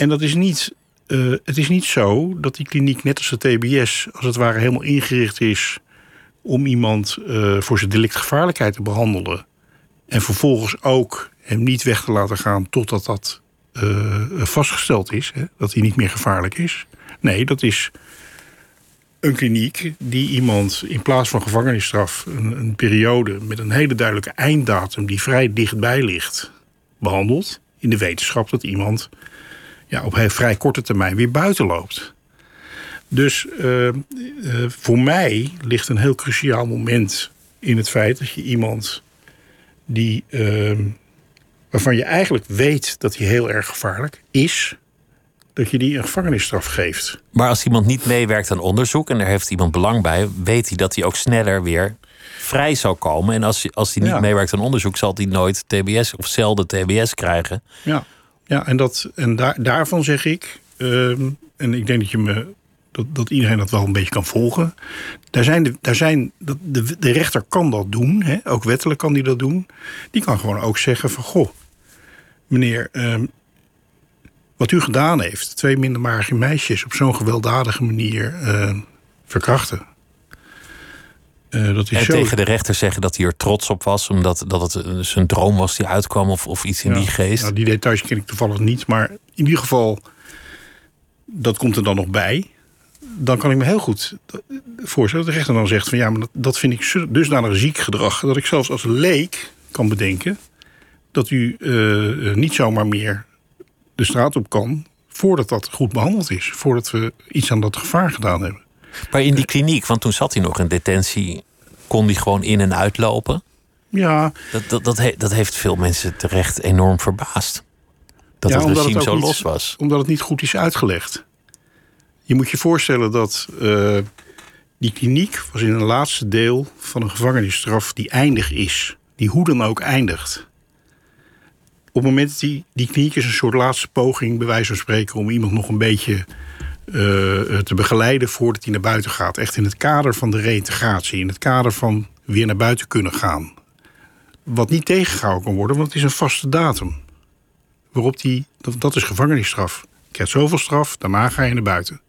En dat is niet, eh, het is niet zo dat die kliniek, net als de TBS, als het ware helemaal ingericht is om iemand eh, voor zijn delictgevaarlijkheid te behandelen. En vervolgens ook hem niet weg te laten gaan totdat dat eh, vastgesteld is, hè, dat hij niet meer gevaarlijk is. Nee, dat is een kliniek die iemand in plaats van gevangenisstraf een, een periode met een hele duidelijke einddatum die vrij dichtbij ligt, behandelt. In de wetenschap dat iemand ja, op heel vrij korte termijn weer buiten loopt. Dus eh, eh, voor mij ligt een heel cruciaal moment in het feit dat je iemand die, eh, waarvan je eigenlijk weet dat hij heel erg gevaarlijk is, dat je die een gevangenisstraf geeft. Maar als iemand niet meewerkt aan onderzoek en daar heeft iemand belang bij, weet hij dat hij ook sneller weer vrij zal komen. En als hij, als hij niet Ja. meewerkt aan onderzoek, zal hij nooit TBS of zelden TBS krijgen. Ja, ja en, dat, en daar, daarvan zeg ik, ehm, en ik denk dat, je me, dat, dat iedereen dat wel een beetje kan volgen. Daar zijn de, daar zijn, dat- de, de rechter kan dat doen, hè, ook wettelijk kan die dat doen. Die kan gewoon ook zeggen van, goh, meneer, ehm, wat u gedaan heeft, twee minderjarige meisjes op zo'n gewelddadige manier eh, verkrachten. Eh, dat En tegen de rechter zeggen dat hij er trots op was, omdat dat het eh, zijn droom was die uitkwam of, of iets in Ja, die geest. Nou, die details ken ik toevallig niet. Maar in ieder geval, dat komt er dan nog bij. Dan kan ik me heel goed voorstellen dat de rechter dan zegt... van ja, maar dat, dat vind ik dusdanig ziek gedrag... dat ik zelfs als leek kan bedenken... dat u eh, niet zomaar meer de straat op kan... voordat dat goed behandeld is. Voordat we iets aan dat gevaar gedaan hebben. Maar in die kliniek, want toen zat hij nog in detentie, kon hij gewoon in en uitlopen. Ja, Dat, dat, dat, he- dat heeft veel mensen terecht enorm verbaasd. Dat Ja, het omdat regime het zo niet- los was. Omdat het niet goed is uitgelegd. Je moet je voorstellen dat eh, die kliniek was in een laatste deel van een gevangenisstraf die eindig is. Die hoe dan ook eindigt. Op het moment dat die, die kliniek is een soort laatste poging, bij wijze van spreken, om iemand nog een beetje te begeleiden voordat hij naar buiten gaat. Echt in het kader van de reïntegratie, in het kader van weer naar buiten kunnen gaan. Wat niet tegengehouden kan worden, want het is een vaste datum waarop die, dat, is gevangenisstraf. Je krijgt zoveel straf, daarna ga je naar buiten.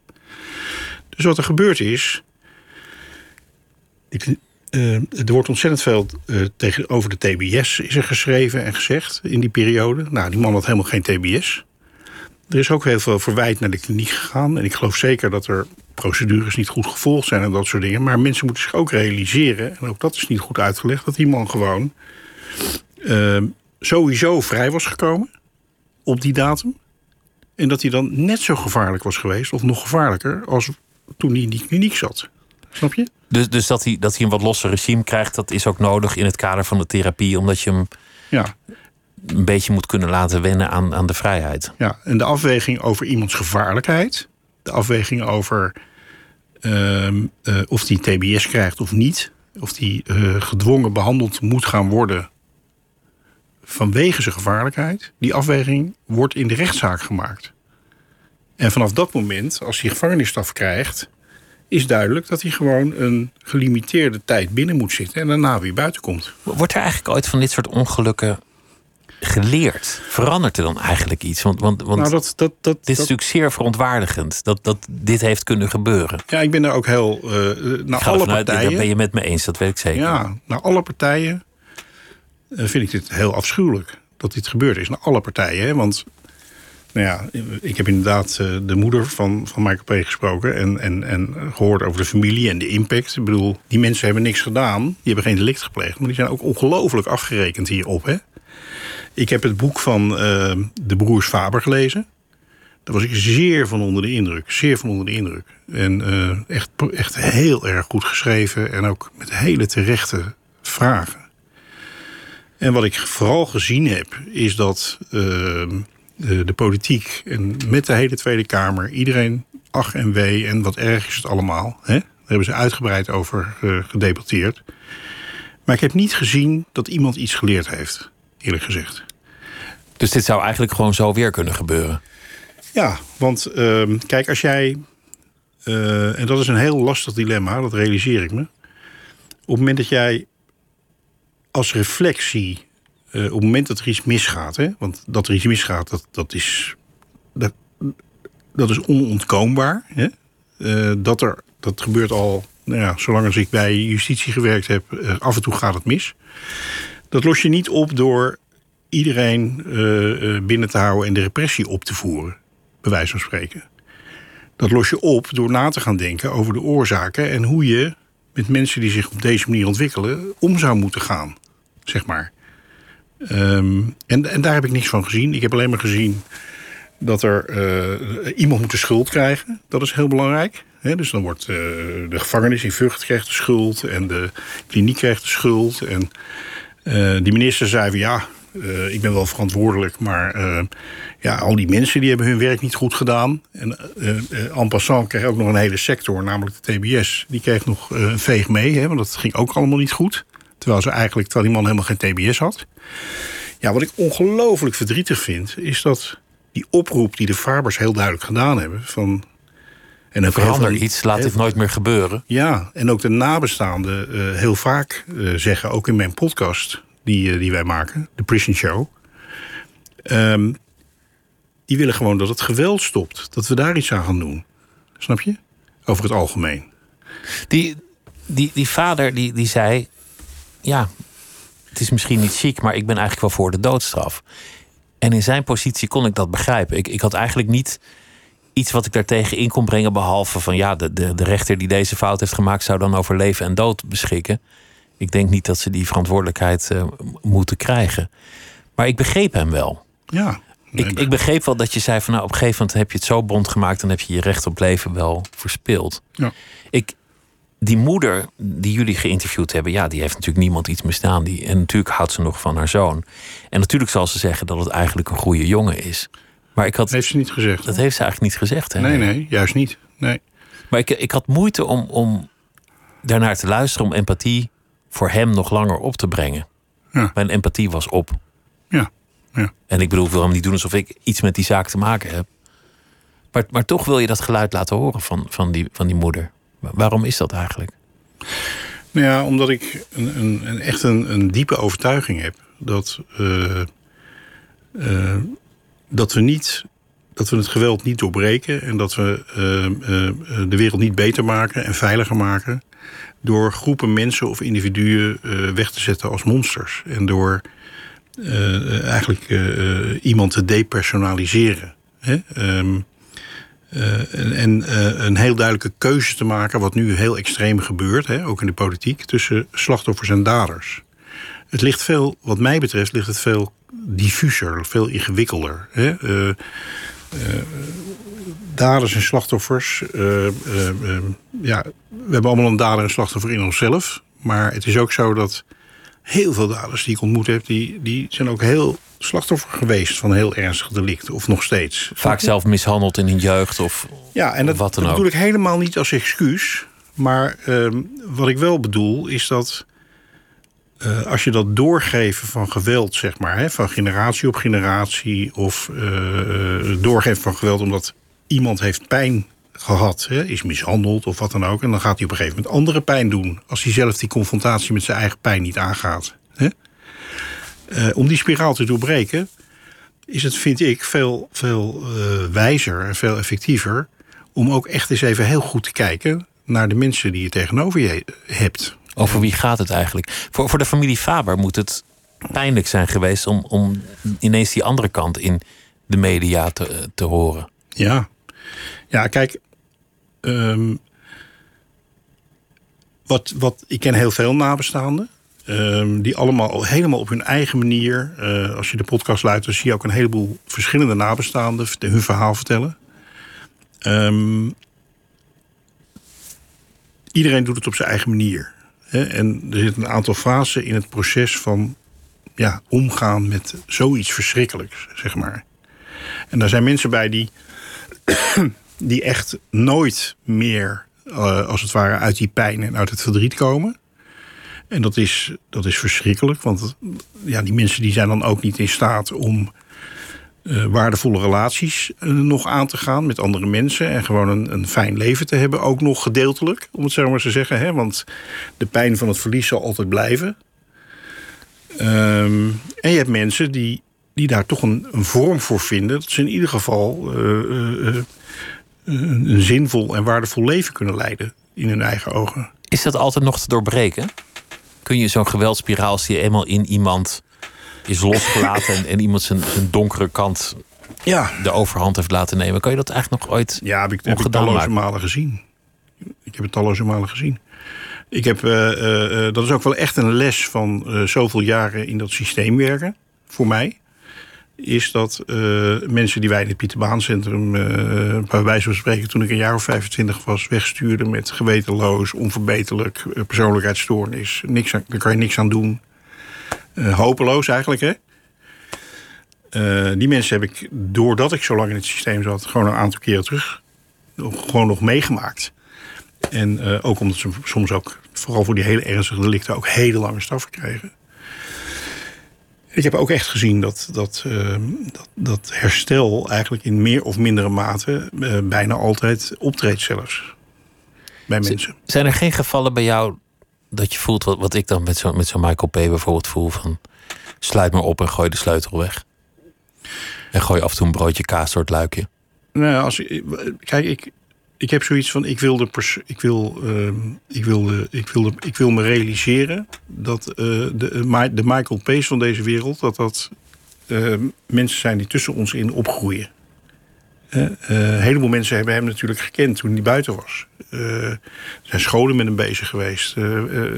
Dus wat er gebeurd is. Ik, eh, er wordt ontzettend veel eh, tegen, over de TBS is er geschreven en gezegd in die periode. Nou, die man had helemaal geen TBS. Er is ook heel veel verwijt naar de kliniek gegaan. En ik geloof zeker dat er procedures niet goed gevolgd zijn en dat soort dingen. Maar mensen moeten zich ook realiseren, en ook dat is niet goed uitgelegd, dat die man gewoon eh, sowieso vrij was gekomen op die datum. En dat hij dan net zo gevaarlijk was geweest, of nog gevaarlijker, als toen hij in die kliniek zat. Snap je? Dus, dus dat, hij, dat hij een wat losser regime krijgt, dat is ook nodig in het kader van de therapie, omdat je hem Ja. Een beetje moet kunnen laten wennen aan, aan de vrijheid. ja. En de afweging over iemands gevaarlijkheid, de afweging over ehm, eh, of hij TBS krijgt of niet, of hij eh, gedwongen behandeld moet gaan worden vanwege zijn gevaarlijkheid, die afweging wordt in de rechtszaak gemaakt. En vanaf dat moment, als hij gevangenisstraf krijgt, is duidelijk dat hij gewoon een gelimiteerde tijd binnen moet zitten en daarna weer buiten komt. Wordt er eigenlijk ooit van dit soort ongelukken geleerd? Verandert er dan eigenlijk iets? Want, want, want nou, dat, dat, dat, dit is natuurlijk zeer verontwaardigend dat, dat dit heeft kunnen gebeuren. ja, ik ben daar ook heel uh, naar alle uit, daar partijen. ben je met me eens, dat weet ik zeker. Ja, naar alle partijen eh, vind ik dit heel afschuwelijk dat dit gebeurd is. Naar alle partijen. Hè? Want nou ja, ik heb inderdaad eh, de moeder van, van Michael P. gesproken. En, en, en gehoord over de familie en de impact. Ik bedoel, die mensen hebben niks gedaan. Die hebben geen delict gepleegd. Maar die zijn ook ongelooflijk afgerekend hierop. Hè? Ik heb het boek van eh, de broers Faber gelezen. Daar was ik zeer van onder de indruk. Zeer van onder de indruk. En eh, echt, echt heel erg goed geschreven. En ook met hele terechte vragen. En wat ik vooral gezien heb, is dat ehm, de, de, politiek en met de hele Tweede Kamer, iedereen ach en wee en wat erg is het allemaal. Hè? Daar hebben ze uitgebreid over gedebatteerd. Maar ik heb niet gezien dat iemand iets geleerd heeft, eerlijk gezegd. Dus dit zou eigenlijk gewoon zo weer kunnen gebeuren? Ja, want uh, kijk, als jij. Uh, en dat is een heel lastig dilemma, dat realiseer ik me. Op het moment dat jij als reflectie, uh, op het moment dat er iets misgaat, hè, want dat er iets misgaat, dat, dat, is, dat, dat is onontkoombaar. Hè? Uh, dat, er, dat gebeurt al, nou ja, zolang als ik bij justitie gewerkt heb, af en toe gaat het mis. Dat los je niet op door iedereen binnen te houden en de repressie op te voeren bij wijze van spreken. Dat los je op door na te gaan denken over de oorzaken en hoe je met mensen die zich op deze manier ontwikkelen om zou moeten gaan, zeg maar. Um, en, en daar heb ik niks van gezien. Ik heb alleen maar gezien dat er uh, iemand moet de schuld krijgen. Dat is heel belangrijk. Dus dan wordt de gevangenis in Vught krijgt de schuld en de kliniek krijgt de schuld. En die minister zei van ja, ik ben wel verantwoordelijk, maar ja, al die mensen die hebben hun werk niet goed gedaan. En uh, en passant kreeg ook nog een hele sector, namelijk de TBS. Die kreeg nog een veeg mee, hè, want dat ging ook allemaal niet goed. Terwijl ze eigenlijk, terwijl die man helemaal geen TBS had. Ja, wat ik ongelooflijk verdrietig vind, is dat die oproep die de Farbers heel duidelijk gedaan hebben. Van, en dan Verander iets, laat dit nooit meer gebeuren. Ja, en ook de nabestaanden uh, heel vaak uh, zeggen, ook in mijn podcast die, uh, die wij maken, de Prison Show. Um, die willen gewoon dat het geweld stopt. Dat we daar iets aan gaan doen. Snap je? Over het algemeen. Die, die, die vader die, die zei... Ja, het is misschien niet chic, maar ik ben eigenlijk wel voor de doodstraf. En in zijn positie kon ik dat begrijpen. Ik, ik had eigenlijk niet iets wat ik daartegen in kon brengen... behalve van ja, de, de, de rechter die deze fout heeft gemaakt... zou dan over leven en dood beschikken. Ik denk niet dat ze die verantwoordelijkheid uh, moeten krijgen. Maar ik begreep hem wel. Ja. Ik, ik begreep wel dat je zei van nou, op een gegeven moment heb je het zo bond gemaakt, dan heb je je recht op leven wel verspeeld. Ja. Ik, die moeder die jullie geïnterviewd hebben, ja, die heeft natuurlijk niemand iets misdaan. Die, en natuurlijk houdt ze nog van haar zoon. En natuurlijk zal ze zeggen dat het eigenlijk een goede jongen is. Maar ik had. heeft ze niet gezegd. Dat heeft ze eigenlijk niet gezegd. Hè? Nee, nee, juist niet. Nee. Maar ik, ik had moeite om, om daarnaar te luisteren, om empathie voor hem nog langer op te brengen. Ja. Mijn empathie was op. Ja. Ja. En ik bedoel, ik wil hem niet doen alsof ik iets met die zaak te maken heb. Maar, maar toch wil je dat geluid laten horen van, van, die, van die moeder. Waarom is dat eigenlijk? Nou ja, omdat ik een, een, een echt een, een, diepe overtuiging heb dat, uh, uh, dat we niet. Dat we het geweld niet doorbreken en dat we uh, de wereld niet beter maken en veiliger maken door groepen mensen of individuen weg te zetten als monsters. En door uh, eigenlijk iemand te depersonaliseren. Hè? Uh, en een heel duidelijke keuze te maken, wat nu heel extreem gebeurt, hè, ook in de politiek, tussen slachtoffers en daders. Het ligt veel, wat mij betreft, ligt het veel diffuser, veel ingewikkelder. Hè? daders en slachtoffers. ja, we hebben allemaal een dader en slachtoffer in onszelf. Maar het is ook zo dat heel veel daders die ik ontmoet heb, die, die zijn ook heel slachtoffer geweest van heel ernstige delicten, of nog steeds. Vaak zelf mishandeld in hun jeugd of ja, en dat, wat dan dat bedoel ik helemaal niet als excuus. Maar um, wat ik wel bedoel is dat uh, als je dat doorgeven van geweld, zeg maar, hè, van generatie op generatie, of uh, doorgeven van geweld omdat iemand heeft pijn gehad, hè, is mishandeld of wat dan ook. En dan gaat hij op een gegeven moment andere pijn doen. Als hij zelf die confrontatie met zijn eigen pijn niet aangaat. Hè. Uh, om die spiraal te doorbreken, is het, vind ik, veel, veel wijzer en veel effectiever. om ook echt eens even heel goed te kijken naar de mensen die je tegenover je hebt. Over wie gaat het eigenlijk? Voor, voor de familie Faber moet het pijnlijk zijn geweest om, om ineens die andere kant in de media te, te horen. Ja, ja, kijk. Um, wat, wat, ik ken heel veel nabestaanden. Ehm, die allemaal helemaal op hun eigen manier. eh, als je de podcast luistert, zie je ook een heleboel verschillende nabestaanden hun verhaal vertellen. Ehm, iedereen doet het op zijn eigen manier. En er zit een aantal fasen in het proces van ja, omgaan met zoiets verschrikkelijks, zeg maar. En daar zijn mensen bij die, <coughs> die echt nooit meer, eh, als het ware, uit die pijn en uit het verdriet komen. En dat is, dat is verschrikkelijk, want ja, die mensen die zijn dan ook niet in staat om eh, waardevolle relaties eh, nog aan te gaan met andere mensen. En gewoon een, een fijn leven te hebben, ook nog gedeeltelijk, om het zo maar te zeggen. Hè? Want de pijn van het verlies zal altijd blijven. Ehm, en je hebt mensen die, die daar toch een, vorm voor vinden. Dat ze in ieder geval eh, een, zinvol en waardevol leven kunnen leiden in hun eigen ogen. Is dat altijd nog te doorbreken? Kun je zo'n geweldspiraal, als die eenmaal in iemand is losgelaten en, en iemand zijn, zijn donkere kant Ja, de overhand heeft laten nemen, kan je dat eigenlijk nog ooit ja heb ik, heb ik talloze maken? malen gezien. Ik heb het talloze malen gezien. Ik heb, eh, eh, eh, dat is ook wel echt een les van zoveel jaren in dat systeem werken, voor mij. Is dat mensen die wij in het Pieterbaancentrum, bij wijze van spreken, toen ik een jaar of 25 was, wegstuurden met gewetenloos, onverbeterlijk, persoonlijkheidsstoornis. Niks aan, daar kan je niks aan doen. Eh, hopeloos eigenlijk, hè? Eh, die mensen heb ik, doordat ik zo lang in het systeem zat, gewoon een aantal keren terug. Gewoon nog meegemaakt. En eh, ook omdat ze soms ook, vooral voor die hele ernstige delicten, ook hele lange straffen kregen. Ik heb ook echt gezien dat, dat, eh, dat, dat herstel eigenlijk in meer of mindere mate bijna altijd optreedt zelfs. Bij mensen. Zijn er geen gevallen bij jou dat je voelt wat, wat ik dan met zo'n met zo'n Michael P. bijvoorbeeld voel van sluit maar op en gooi de sleutel weg? En gooi af en toe een broodje kaas door het luikje. Nou, als, kijk, ik, ik heb zoiets van: ik wil, de pers- ik wil, ehm, ik wil, de, ik wil, ik wil me realiseren dat eh, de, eh, de Michael P's van deze wereld, dat dat eh, mensen zijn die tussen ons in opgroeien. Eh, een heleboel mensen hebben hem natuurlijk gekend toen hij buiten was. Eh, er zijn scholen met hem bezig geweest. Eh,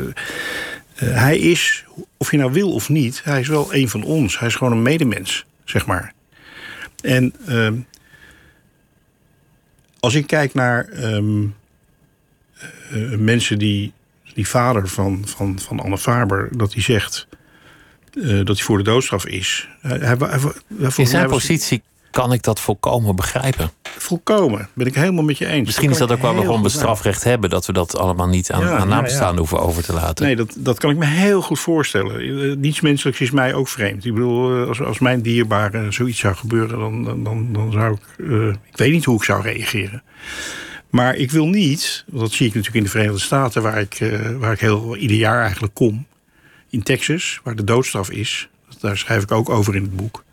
hij is, of je nou wil of niet, hij is wel een van ons. Hij is gewoon een medemens, zeg maar. En ehm, als ik kijk naar ehm, eh, mensen die, die vader van, van, van Anne Faber, dat hij zegt dat hij voor de doodstraf is. Hij, hij, hij- In zijn positie kan ik dat volkomen begrijpen. volkomen. Ben ik helemaal met je eens. Misschien is dat ook waar we gewoon goed bestrafrecht hebben. Dat we dat allemaal niet aan, Ja, aan nabestaanden ja. hoeven over te laten. Nee, dat, dat kan ik me heel goed voorstellen. Eh, Niets menselijks is mij ook vreemd. Ik bedoel, eh, als, als mijn dierbare zoiets zou gebeuren, dan, dan, dan, dan zou ik. eh, ik weet niet hoe ik zou reageren. Maar ik wil niet, want dat zie ik natuurlijk in de Verenigde Staten, waar ik, eh, waar ik heel ieder jaar eigenlijk kom. In Texas, waar de doodstraf is. Daar schrijf ik ook over in het boek.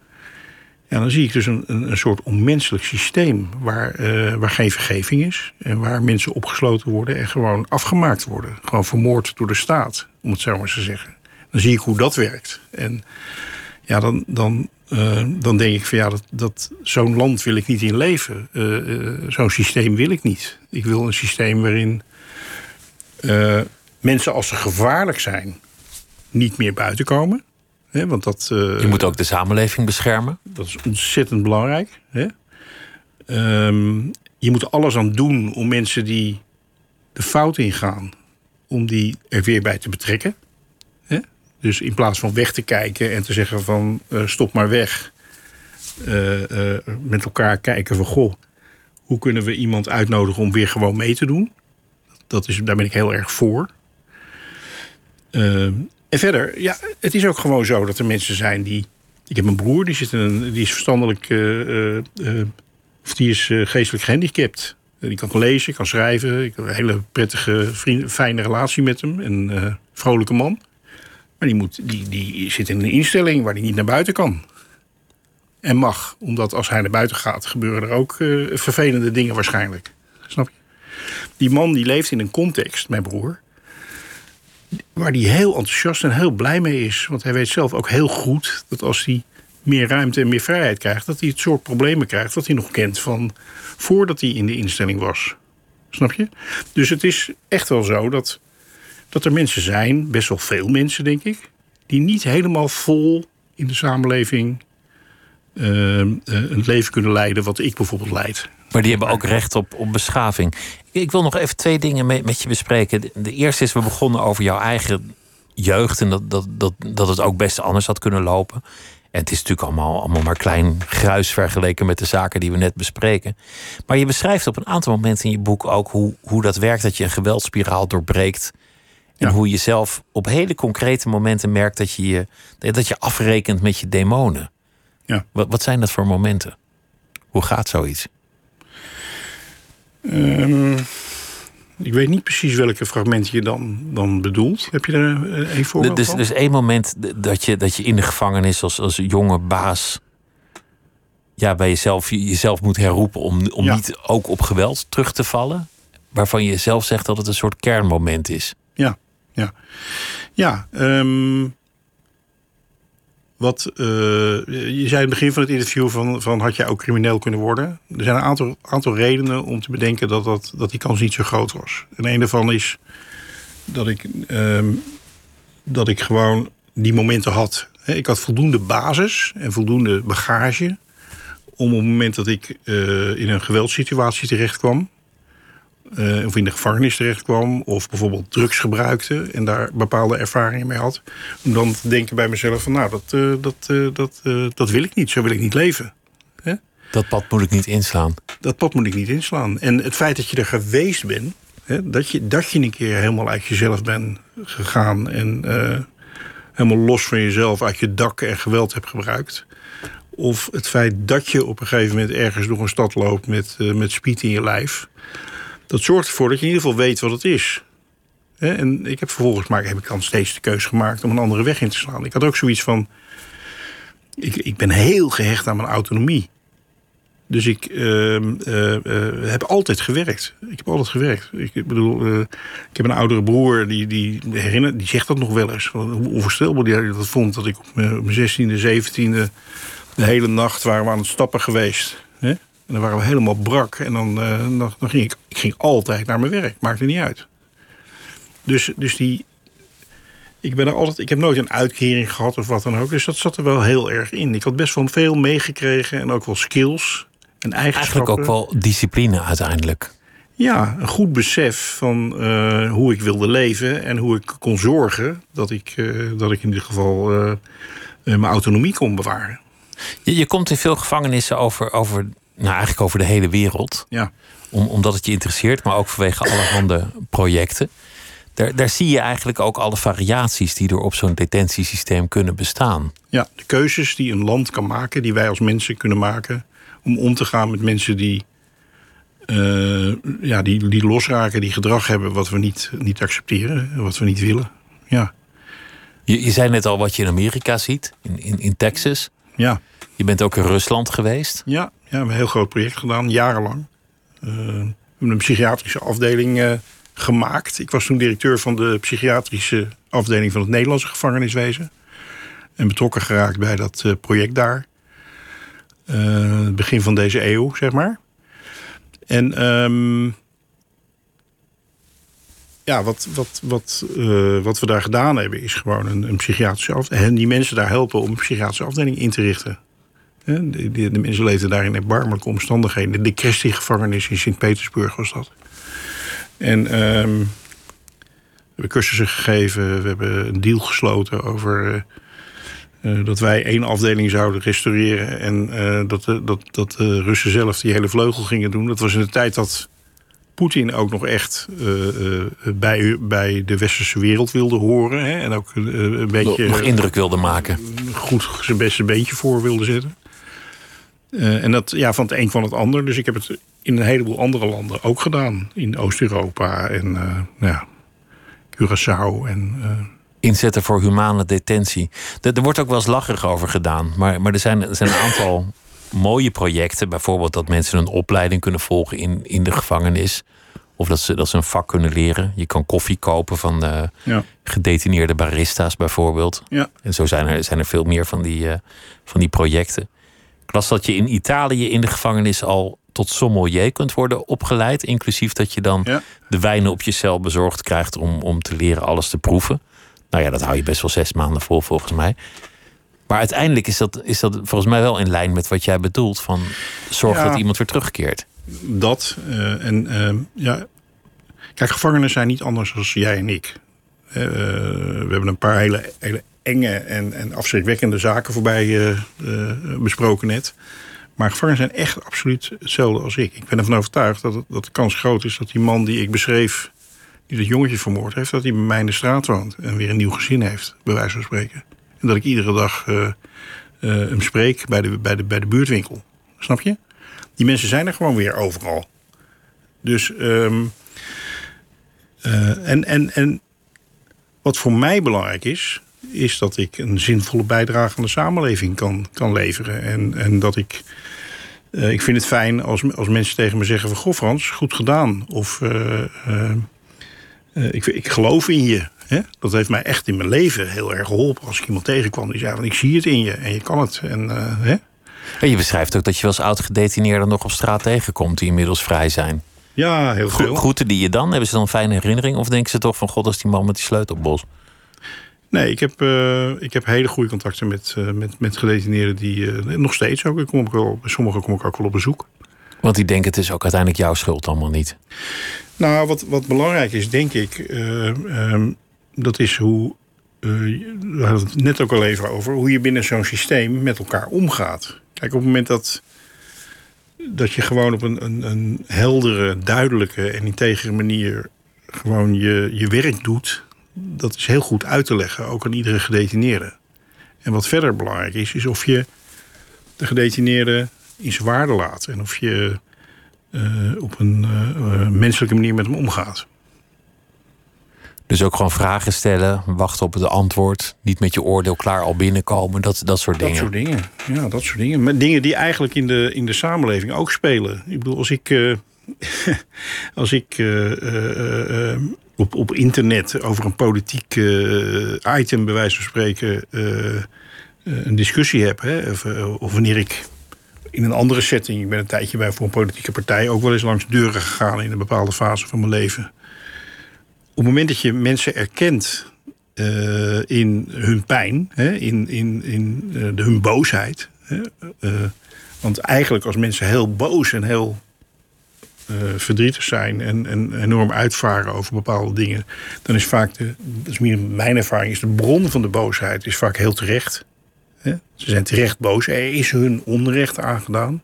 Ja, dan zie ik dus een, een, soort onmenselijk systeem waar, eh, waar geen vergeving is. En waar mensen opgesloten worden en gewoon afgemaakt worden. Gewoon vermoord door de staat, om het zo maar eens te zeggen. Dan zie ik hoe dat werkt. En ja, dan, dan, eh, dan denk ik van ja, dat, dat, zo'n land wil ik niet in leven. Eh, zo'n systeem wil ik niet. Ik wil een systeem waarin mensen als ze gevaarlijk zijn niet meer buiten komen. Hè, want dat, eh, Je moet ook de samenleving beschermen. dat is ontzettend belangrijk. Hè? Ehm, je moet er alles aan doen om mensen die de fout ingaan, om die er weer bij te betrekken. Hè? Dus in plaats van weg te kijken en te zeggen van eh, stop maar weg. eh, met elkaar kijken van goh, hoe kunnen we iemand uitnodigen om weer gewoon mee te doen? Dat is, daar ben ik heel erg voor. En verder, ja, het is ook gewoon zo dat er mensen zijn die. Ik heb een broer, die, zit in een, die is verstandelijk. eh, eh, eh, of die is geestelijk gehandicapt. Eh, die kan lezen, kan schrijven. Ik heb een hele prettige, vriend, fijne relatie met hem. Een vrolijke man. Maar die, moet, die, die zit in een instelling waar hij niet naar buiten kan. En mag. Omdat als hij naar buiten gaat, gebeuren er ook vervelende dingen waarschijnlijk. Snap je? Die man die leeft in een context, mijn broer waar hij heel enthousiast en heel blij mee is. Want hij weet zelf ook heel goed dat als hij meer ruimte en meer vrijheid krijgt, dat hij het soort problemen krijgt dat hij nog kent van voordat hij in de instelling was. Snap je? Dus het is echt wel zo dat dat er mensen zijn, best wel veel mensen denk ik, die niet helemaal vol in de samenleving uh, een leven kunnen leiden wat ik bijvoorbeeld leid. Maar die hebben ook recht op, op beschaving. Ik wil nog even twee dingen met, met je bespreken. De eerste is, we begonnen over jouw eigen jeugd en dat, dat, dat, dat het ook best anders had kunnen lopen. En het is natuurlijk allemaal, allemaal maar klein gruis vergeleken met de zaken die we net bespreken. Maar je beschrijft op een aantal momenten in je boek ook hoe, hoe dat werkt, dat je een geweldspiraal doorbreekt. En hoe je zelf op hele concrete momenten merkt dat je, je, dat je afrekent met je demonen. Ja. Wat, wat zijn dat voor momenten? Hoe gaat zoiets? Um, ik weet niet precies welke fragmenten je dan, dan bedoelt. Heb je er een eh, voorbeeld dus, van? Dus één moment dat je, dat je in de gevangenis als, als jonge baas... Ja, bij jezelf, jezelf moet herroepen om, om niet ook op geweld terug te vallen. Waarvan je zelf zegt dat het een soort kernmoment is. Ja, ja. Ja, um, wat, uh, je zei in het begin van het interview van, van had jij ook crimineel kunnen worden? Er zijn een aantal, aantal redenen om te bedenken dat, dat, dat die kans niet zo groot was. En een daarvan is dat ik, uh, dat ik gewoon die momenten had. Ik had voldoende basis en voldoende bagage om op het moment dat ik uh, in een geweldssituatie terecht kwam, uh, of in de gevangenis terecht kwam, of bijvoorbeeld drugs gebruikte en daar bepaalde ervaringen mee had, om dan te denken bij mezelf van nou, dat, uh, dat, uh, dat, dat wil ik niet, zo wil ik niet leven. Hè? Dat pad moet ik niet inslaan. Dat pad moet ik niet inslaan. En het feit dat je er geweest bent, hè, dat, je, dat je een keer helemaal uit jezelf bent gegaan en helemaal los van jezelf uit je dak en geweld hebt gebruikt. Of het feit dat je op een gegeven moment ergens door een stad loopt met, met spiet in je lijf dat zorgt ervoor dat je in ieder geval weet wat het is. En ik heb vervolgens maar heb ik dan steeds de keuze gemaakt om een andere weg in te slaan. Ik had ook zoiets van. Ik, ik ben heel gehecht aan mijn autonomie. Dus ik uh, uh, uh, heb altijd gewerkt. Ik heb altijd gewerkt. Ik bedoel, ik heb een oudere broer die, die herinnert, die zegt dat nog wel eens. Hoe onvoorstelbaar die dat vond dat ik op mijn 16e, 17e de hele nacht waren we aan het stappen geweest. En dan waren we helemaal brak. En dan, uh, dan, dan, ging ik, ik ging altijd naar mijn werk. Maakte niet uit. Dus, dus die. Ik, ben er altijd, ik heb nooit een uitkering gehad of wat dan ook. Dus dat zat er wel heel erg in. Ik had best wel veel meegekregen. En ook wel skills en eigenschappen. Eigenlijk ook wel discipline uiteindelijk. Ja, een goed besef van uh, hoe ik wilde leven. En hoe ik kon zorgen dat ik, uh, dat ik in ieder geval mijn autonomie kon bewaren. Je, je komt in veel gevangenissen over, over nou, eigenlijk over de hele wereld. Ja. Om, omdat het je interesseert, maar ook vanwege allerhande <coughs> projecten. Daar, daar zie je eigenlijk ook alle variaties die er op zo'n detentiesysteem kunnen bestaan. Ja, de keuzes die een land kan maken, die wij als mensen kunnen maken. om om te gaan met mensen die, uh, ja, die, die losraken, die gedrag hebben wat we niet, niet accepteren, wat we niet willen. Ja. Je, je zei net al wat je in Amerika ziet, in, in, in Texas. Ja. Je bent ook in Rusland geweest. Ja, ja we hebben een heel groot project gedaan, jarenlang. Uh, we hebben een psychiatrische afdeling uh, gemaakt. Ik was toen directeur van de psychiatrische afdeling van het Nederlandse gevangeniswezen. En betrokken geraakt bij dat uh, project daar. begin van deze eeuw, zeg maar. En um, ja, wat, wat, wat, wat we daar gedaan hebben, is gewoon een, een psychiatrische afdeling. En die mensen daar helpen om een psychiatrische afdeling in te richten. De, de, de, mensen leefden daar in erbarmelijke omstandigheden. De Christie-gevangenis in Sint-Petersburg was dat. En um, we hebben cursussen gegeven. We hebben een deal gesloten over uh, uh, dat wij één afdeling zouden restaureren. En uh, dat, dat, dat de Russen zelf die hele vleugel gingen doen. Dat was in de tijd dat Poetin ook nog echt bij, bij de westerse wereld wilde horen. Hè, en ook een beetje... Nog indruk wilde maken. Goed zijn beste beentje voor wilde zetten. Uh, en dat ja, van het een van het ander. Dus ik heb het in een heleboel andere landen ook gedaan. In Oost-Europa en uh, ja, Curaçao. En, uh... Inzetten voor humane detentie. Er, er wordt ook wel eens lacherig over gedaan. Maar, maar er, zijn, er zijn een <laughs> aantal mooie projecten. Bijvoorbeeld dat mensen een opleiding kunnen volgen in, in de gevangenis. Of dat ze, dat ze een vak kunnen leren. Je kan koffie kopen van uh, ja. gedetineerde barista's bijvoorbeeld. Ja. En zo zijn er, zijn er veel meer van die, uh, van die projecten. Ik las dat je in Italië in de gevangenis al tot sommelier kunt worden opgeleid. Inclusief dat je dan Ja. de wijnen op je cel bezorgd krijgt om, om te leren alles te proeven. Nou ja, dat hou je best wel zes maanden vol volgens mij. Maar uiteindelijk is dat, is dat volgens mij wel in lijn met wat jij bedoelt. Van zorg Ja. dat iemand weer terugkeert. Dat. eh, en ehm, ja. Kijk, gevangenen zijn niet anders dan jij en ik. Eh, we hebben een paar hele, hele enge en, en afschrikwekkende zaken voorbij eh, eh, besproken net. Maar gevangenen zijn echt absoluut hetzelfde als ik. Ik ben ervan overtuigd dat, dat de kans groot is dat die man die ik beschreef, die dat jongetje vermoord heeft, dat hij bij mij in de straat woont en weer een nieuw gezin heeft, bij wijze van spreken. En dat ik iedere dag eh, hem spreek bij de, bij, de, bij de buurtwinkel. Snap je? Die mensen zijn er gewoon weer overal. Dus, ehm, eh, en, en, en wat voor mij belangrijk is, is dat ik een zinvolle bijdrage aan de samenleving kan, kan leveren. En, en dat ik. eh, ik vind het fijn als, als mensen tegen me zeggen van... Goh Frans, goed gedaan. Of eh, eh, ik, ik geloof in je. Hè? Dat heeft mij echt in mijn leven heel erg geholpen. Als ik iemand tegenkwam die zei van ik zie het in je en je kan het. En, hè? En je beschrijft ook dat je wel eens oud-gedetineerden nog op straat tegenkomt die inmiddels vrij zijn. Ja, heel veel. Groeten die je dan? Hebben ze dan een fijne herinnering? Of denken ze toch van god, is die man met die sleutelbos? Nee, ik heb, eh, ik heb hele goede contacten met, eh, met, met gedetineerden die eh, nog steeds ook. Ik kom ook wel, bij sommigen kom ik ook wel op bezoek. Want die denken het is ook uiteindelijk jouw schuld allemaal niet. Nou, wat, wat belangrijk is, denk ik, eh, ehm, dat is hoe. we hadden het net ook al even over hoe je binnen zo'n systeem met elkaar omgaat. Kijk, op het moment dat, dat je gewoon op een, een, een heldere, duidelijke en integere manier gewoon je, je werk doet, dat is heel goed uit te leggen, ook aan iedere gedetineerde. En wat verder belangrijk is, is of je de gedetineerde in zijn waarde laat en of je eh, op een eh, eh, menselijke manier met hem omgaat. Dus ook gewoon vragen stellen, wachten op het antwoord. Niet met je oordeel klaar al binnenkomen. Dat, dat soort Dat dingen. soort dingen. Ja, dat soort dingen. Maar dingen die eigenlijk in de, in de samenleving ook spelen. Ik bedoel, als ik, <laughs> als ik eh, eh, eh, op, op internet over een politiek item, bij wijze van spreken, een discussie heb. Hè, of, wanneer ik in een andere setting, ik ben een tijdje bij voor een politieke partij, ook wel eens langs deuren gegaan in een bepaalde fase van mijn leven. Op het moment dat je mensen erkent in hun pijn, hè, in, in, in de, hun boosheid. Hè, want eigenlijk als mensen heel boos en heel verdrietig zijn en, en enorm uitvaren over bepaalde dingen, dan is vaak de, dat is meer mijn ervaring, is de bron van de boosheid is vaak heel terecht. Ze zijn terecht boos, er is hun onrecht aangedaan.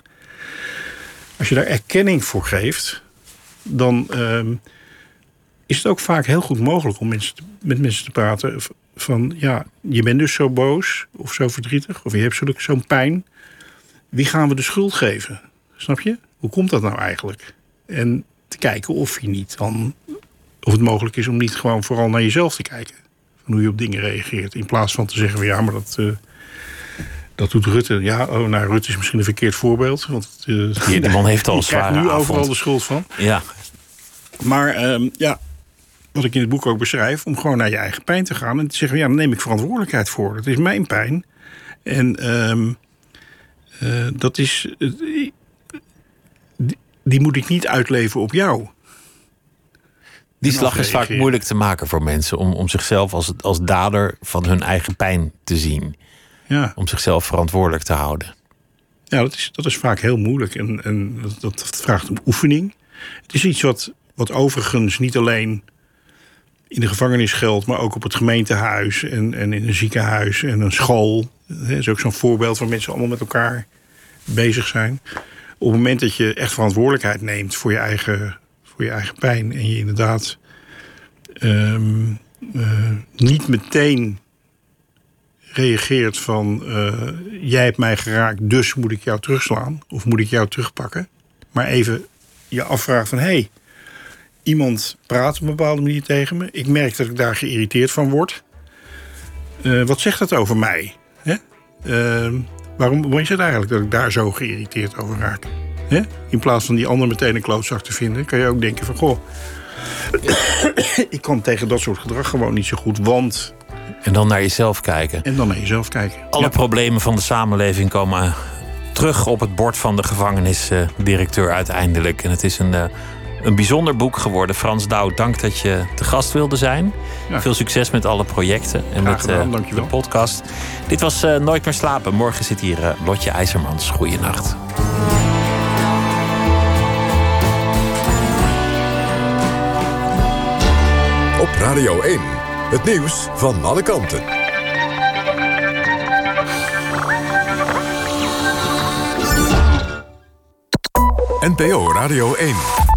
Als je daar erkenning voor geeft, dan ehm, is het ook vaak heel goed mogelijk om mensen met mensen te praten. Van ja, je bent dus zo boos of zo verdrietig, of je hebt zo'n pijn. Wie gaan we de schuld geven? Snap je? Hoe komt dat nou eigenlijk? En te kijken of je niet dan. Of het mogelijk is om niet gewoon vooral naar jezelf te kijken. Van hoe je op dingen reageert. In plaats van te zeggen van ja, maar dat. eh, dat doet Rutte. Ja, oh, nou, Rutte is misschien een verkeerd voorbeeld. Want Die, die man heeft al zware nu overal de schuld van. Ja, Maar ehm, ja, wat ik in het boek ook beschrijf, om gewoon naar je eigen pijn te gaan en te zeggen: ja, dan neem ik verantwoordelijkheid voor. Dat is mijn pijn. En ehm, eh, dat is. Die, moet ik niet uitleven op jou. die slag is vaak moeilijk te maken voor mensen. Om, om zichzelf als, als dader van hun eigen pijn te zien. Ja, Om zichzelf verantwoordelijk te houden. ja dat, is, dat is vaak heel moeilijk. En, en dat, dat vraagt om oefening. Het is iets wat, wat overigens niet alleen in de gevangenis geldt, maar ook op het gemeentehuis en, en in een ziekenhuis en een school. Dat is ook zo'n voorbeeld waar mensen allemaal met elkaar bezig zijn. Op het moment dat je echt verantwoordelijkheid neemt voor je eigen, voor je eigen pijn en je inderdaad ehm, eh, niet meteen reageert van eh, jij hebt mij geraakt, dus moet ik jou terugslaan of moet ik jou terugpakken. Maar even je afvraagt van hé, hey, iemand praat op een bepaalde manier tegen me. Ik merk dat ik daar geïrriteerd van word. Eh, wat zegt dat over mij? Hè? Eh, waarom, is het eigenlijk dat ik daar zo geïrriteerd over raak? In plaats van die ander meteen een klootzak te vinden, kan je ook denken van goh. <coughs> ik kan tegen dat soort gedrag gewoon niet zo goed, want. En dan naar jezelf kijken. En dan naar jezelf kijken. Alle Ja. problemen van de samenleving komen terug op het bord van de gevangenisdirecteur uiteindelijk. En het is een, eh, een bijzonder boek geworden. Frans Douw, dank dat je te gast wilde zijn. Ja. Veel succes met alle projecten en Graag met gedaan, eh, de podcast. Dit was eh, Nooit meer slapen. Morgen zit hier eh, Lotje IJzermans. Goeienacht. Op Radio 1. Het nieuws van alle kanten. NPO Radio 1.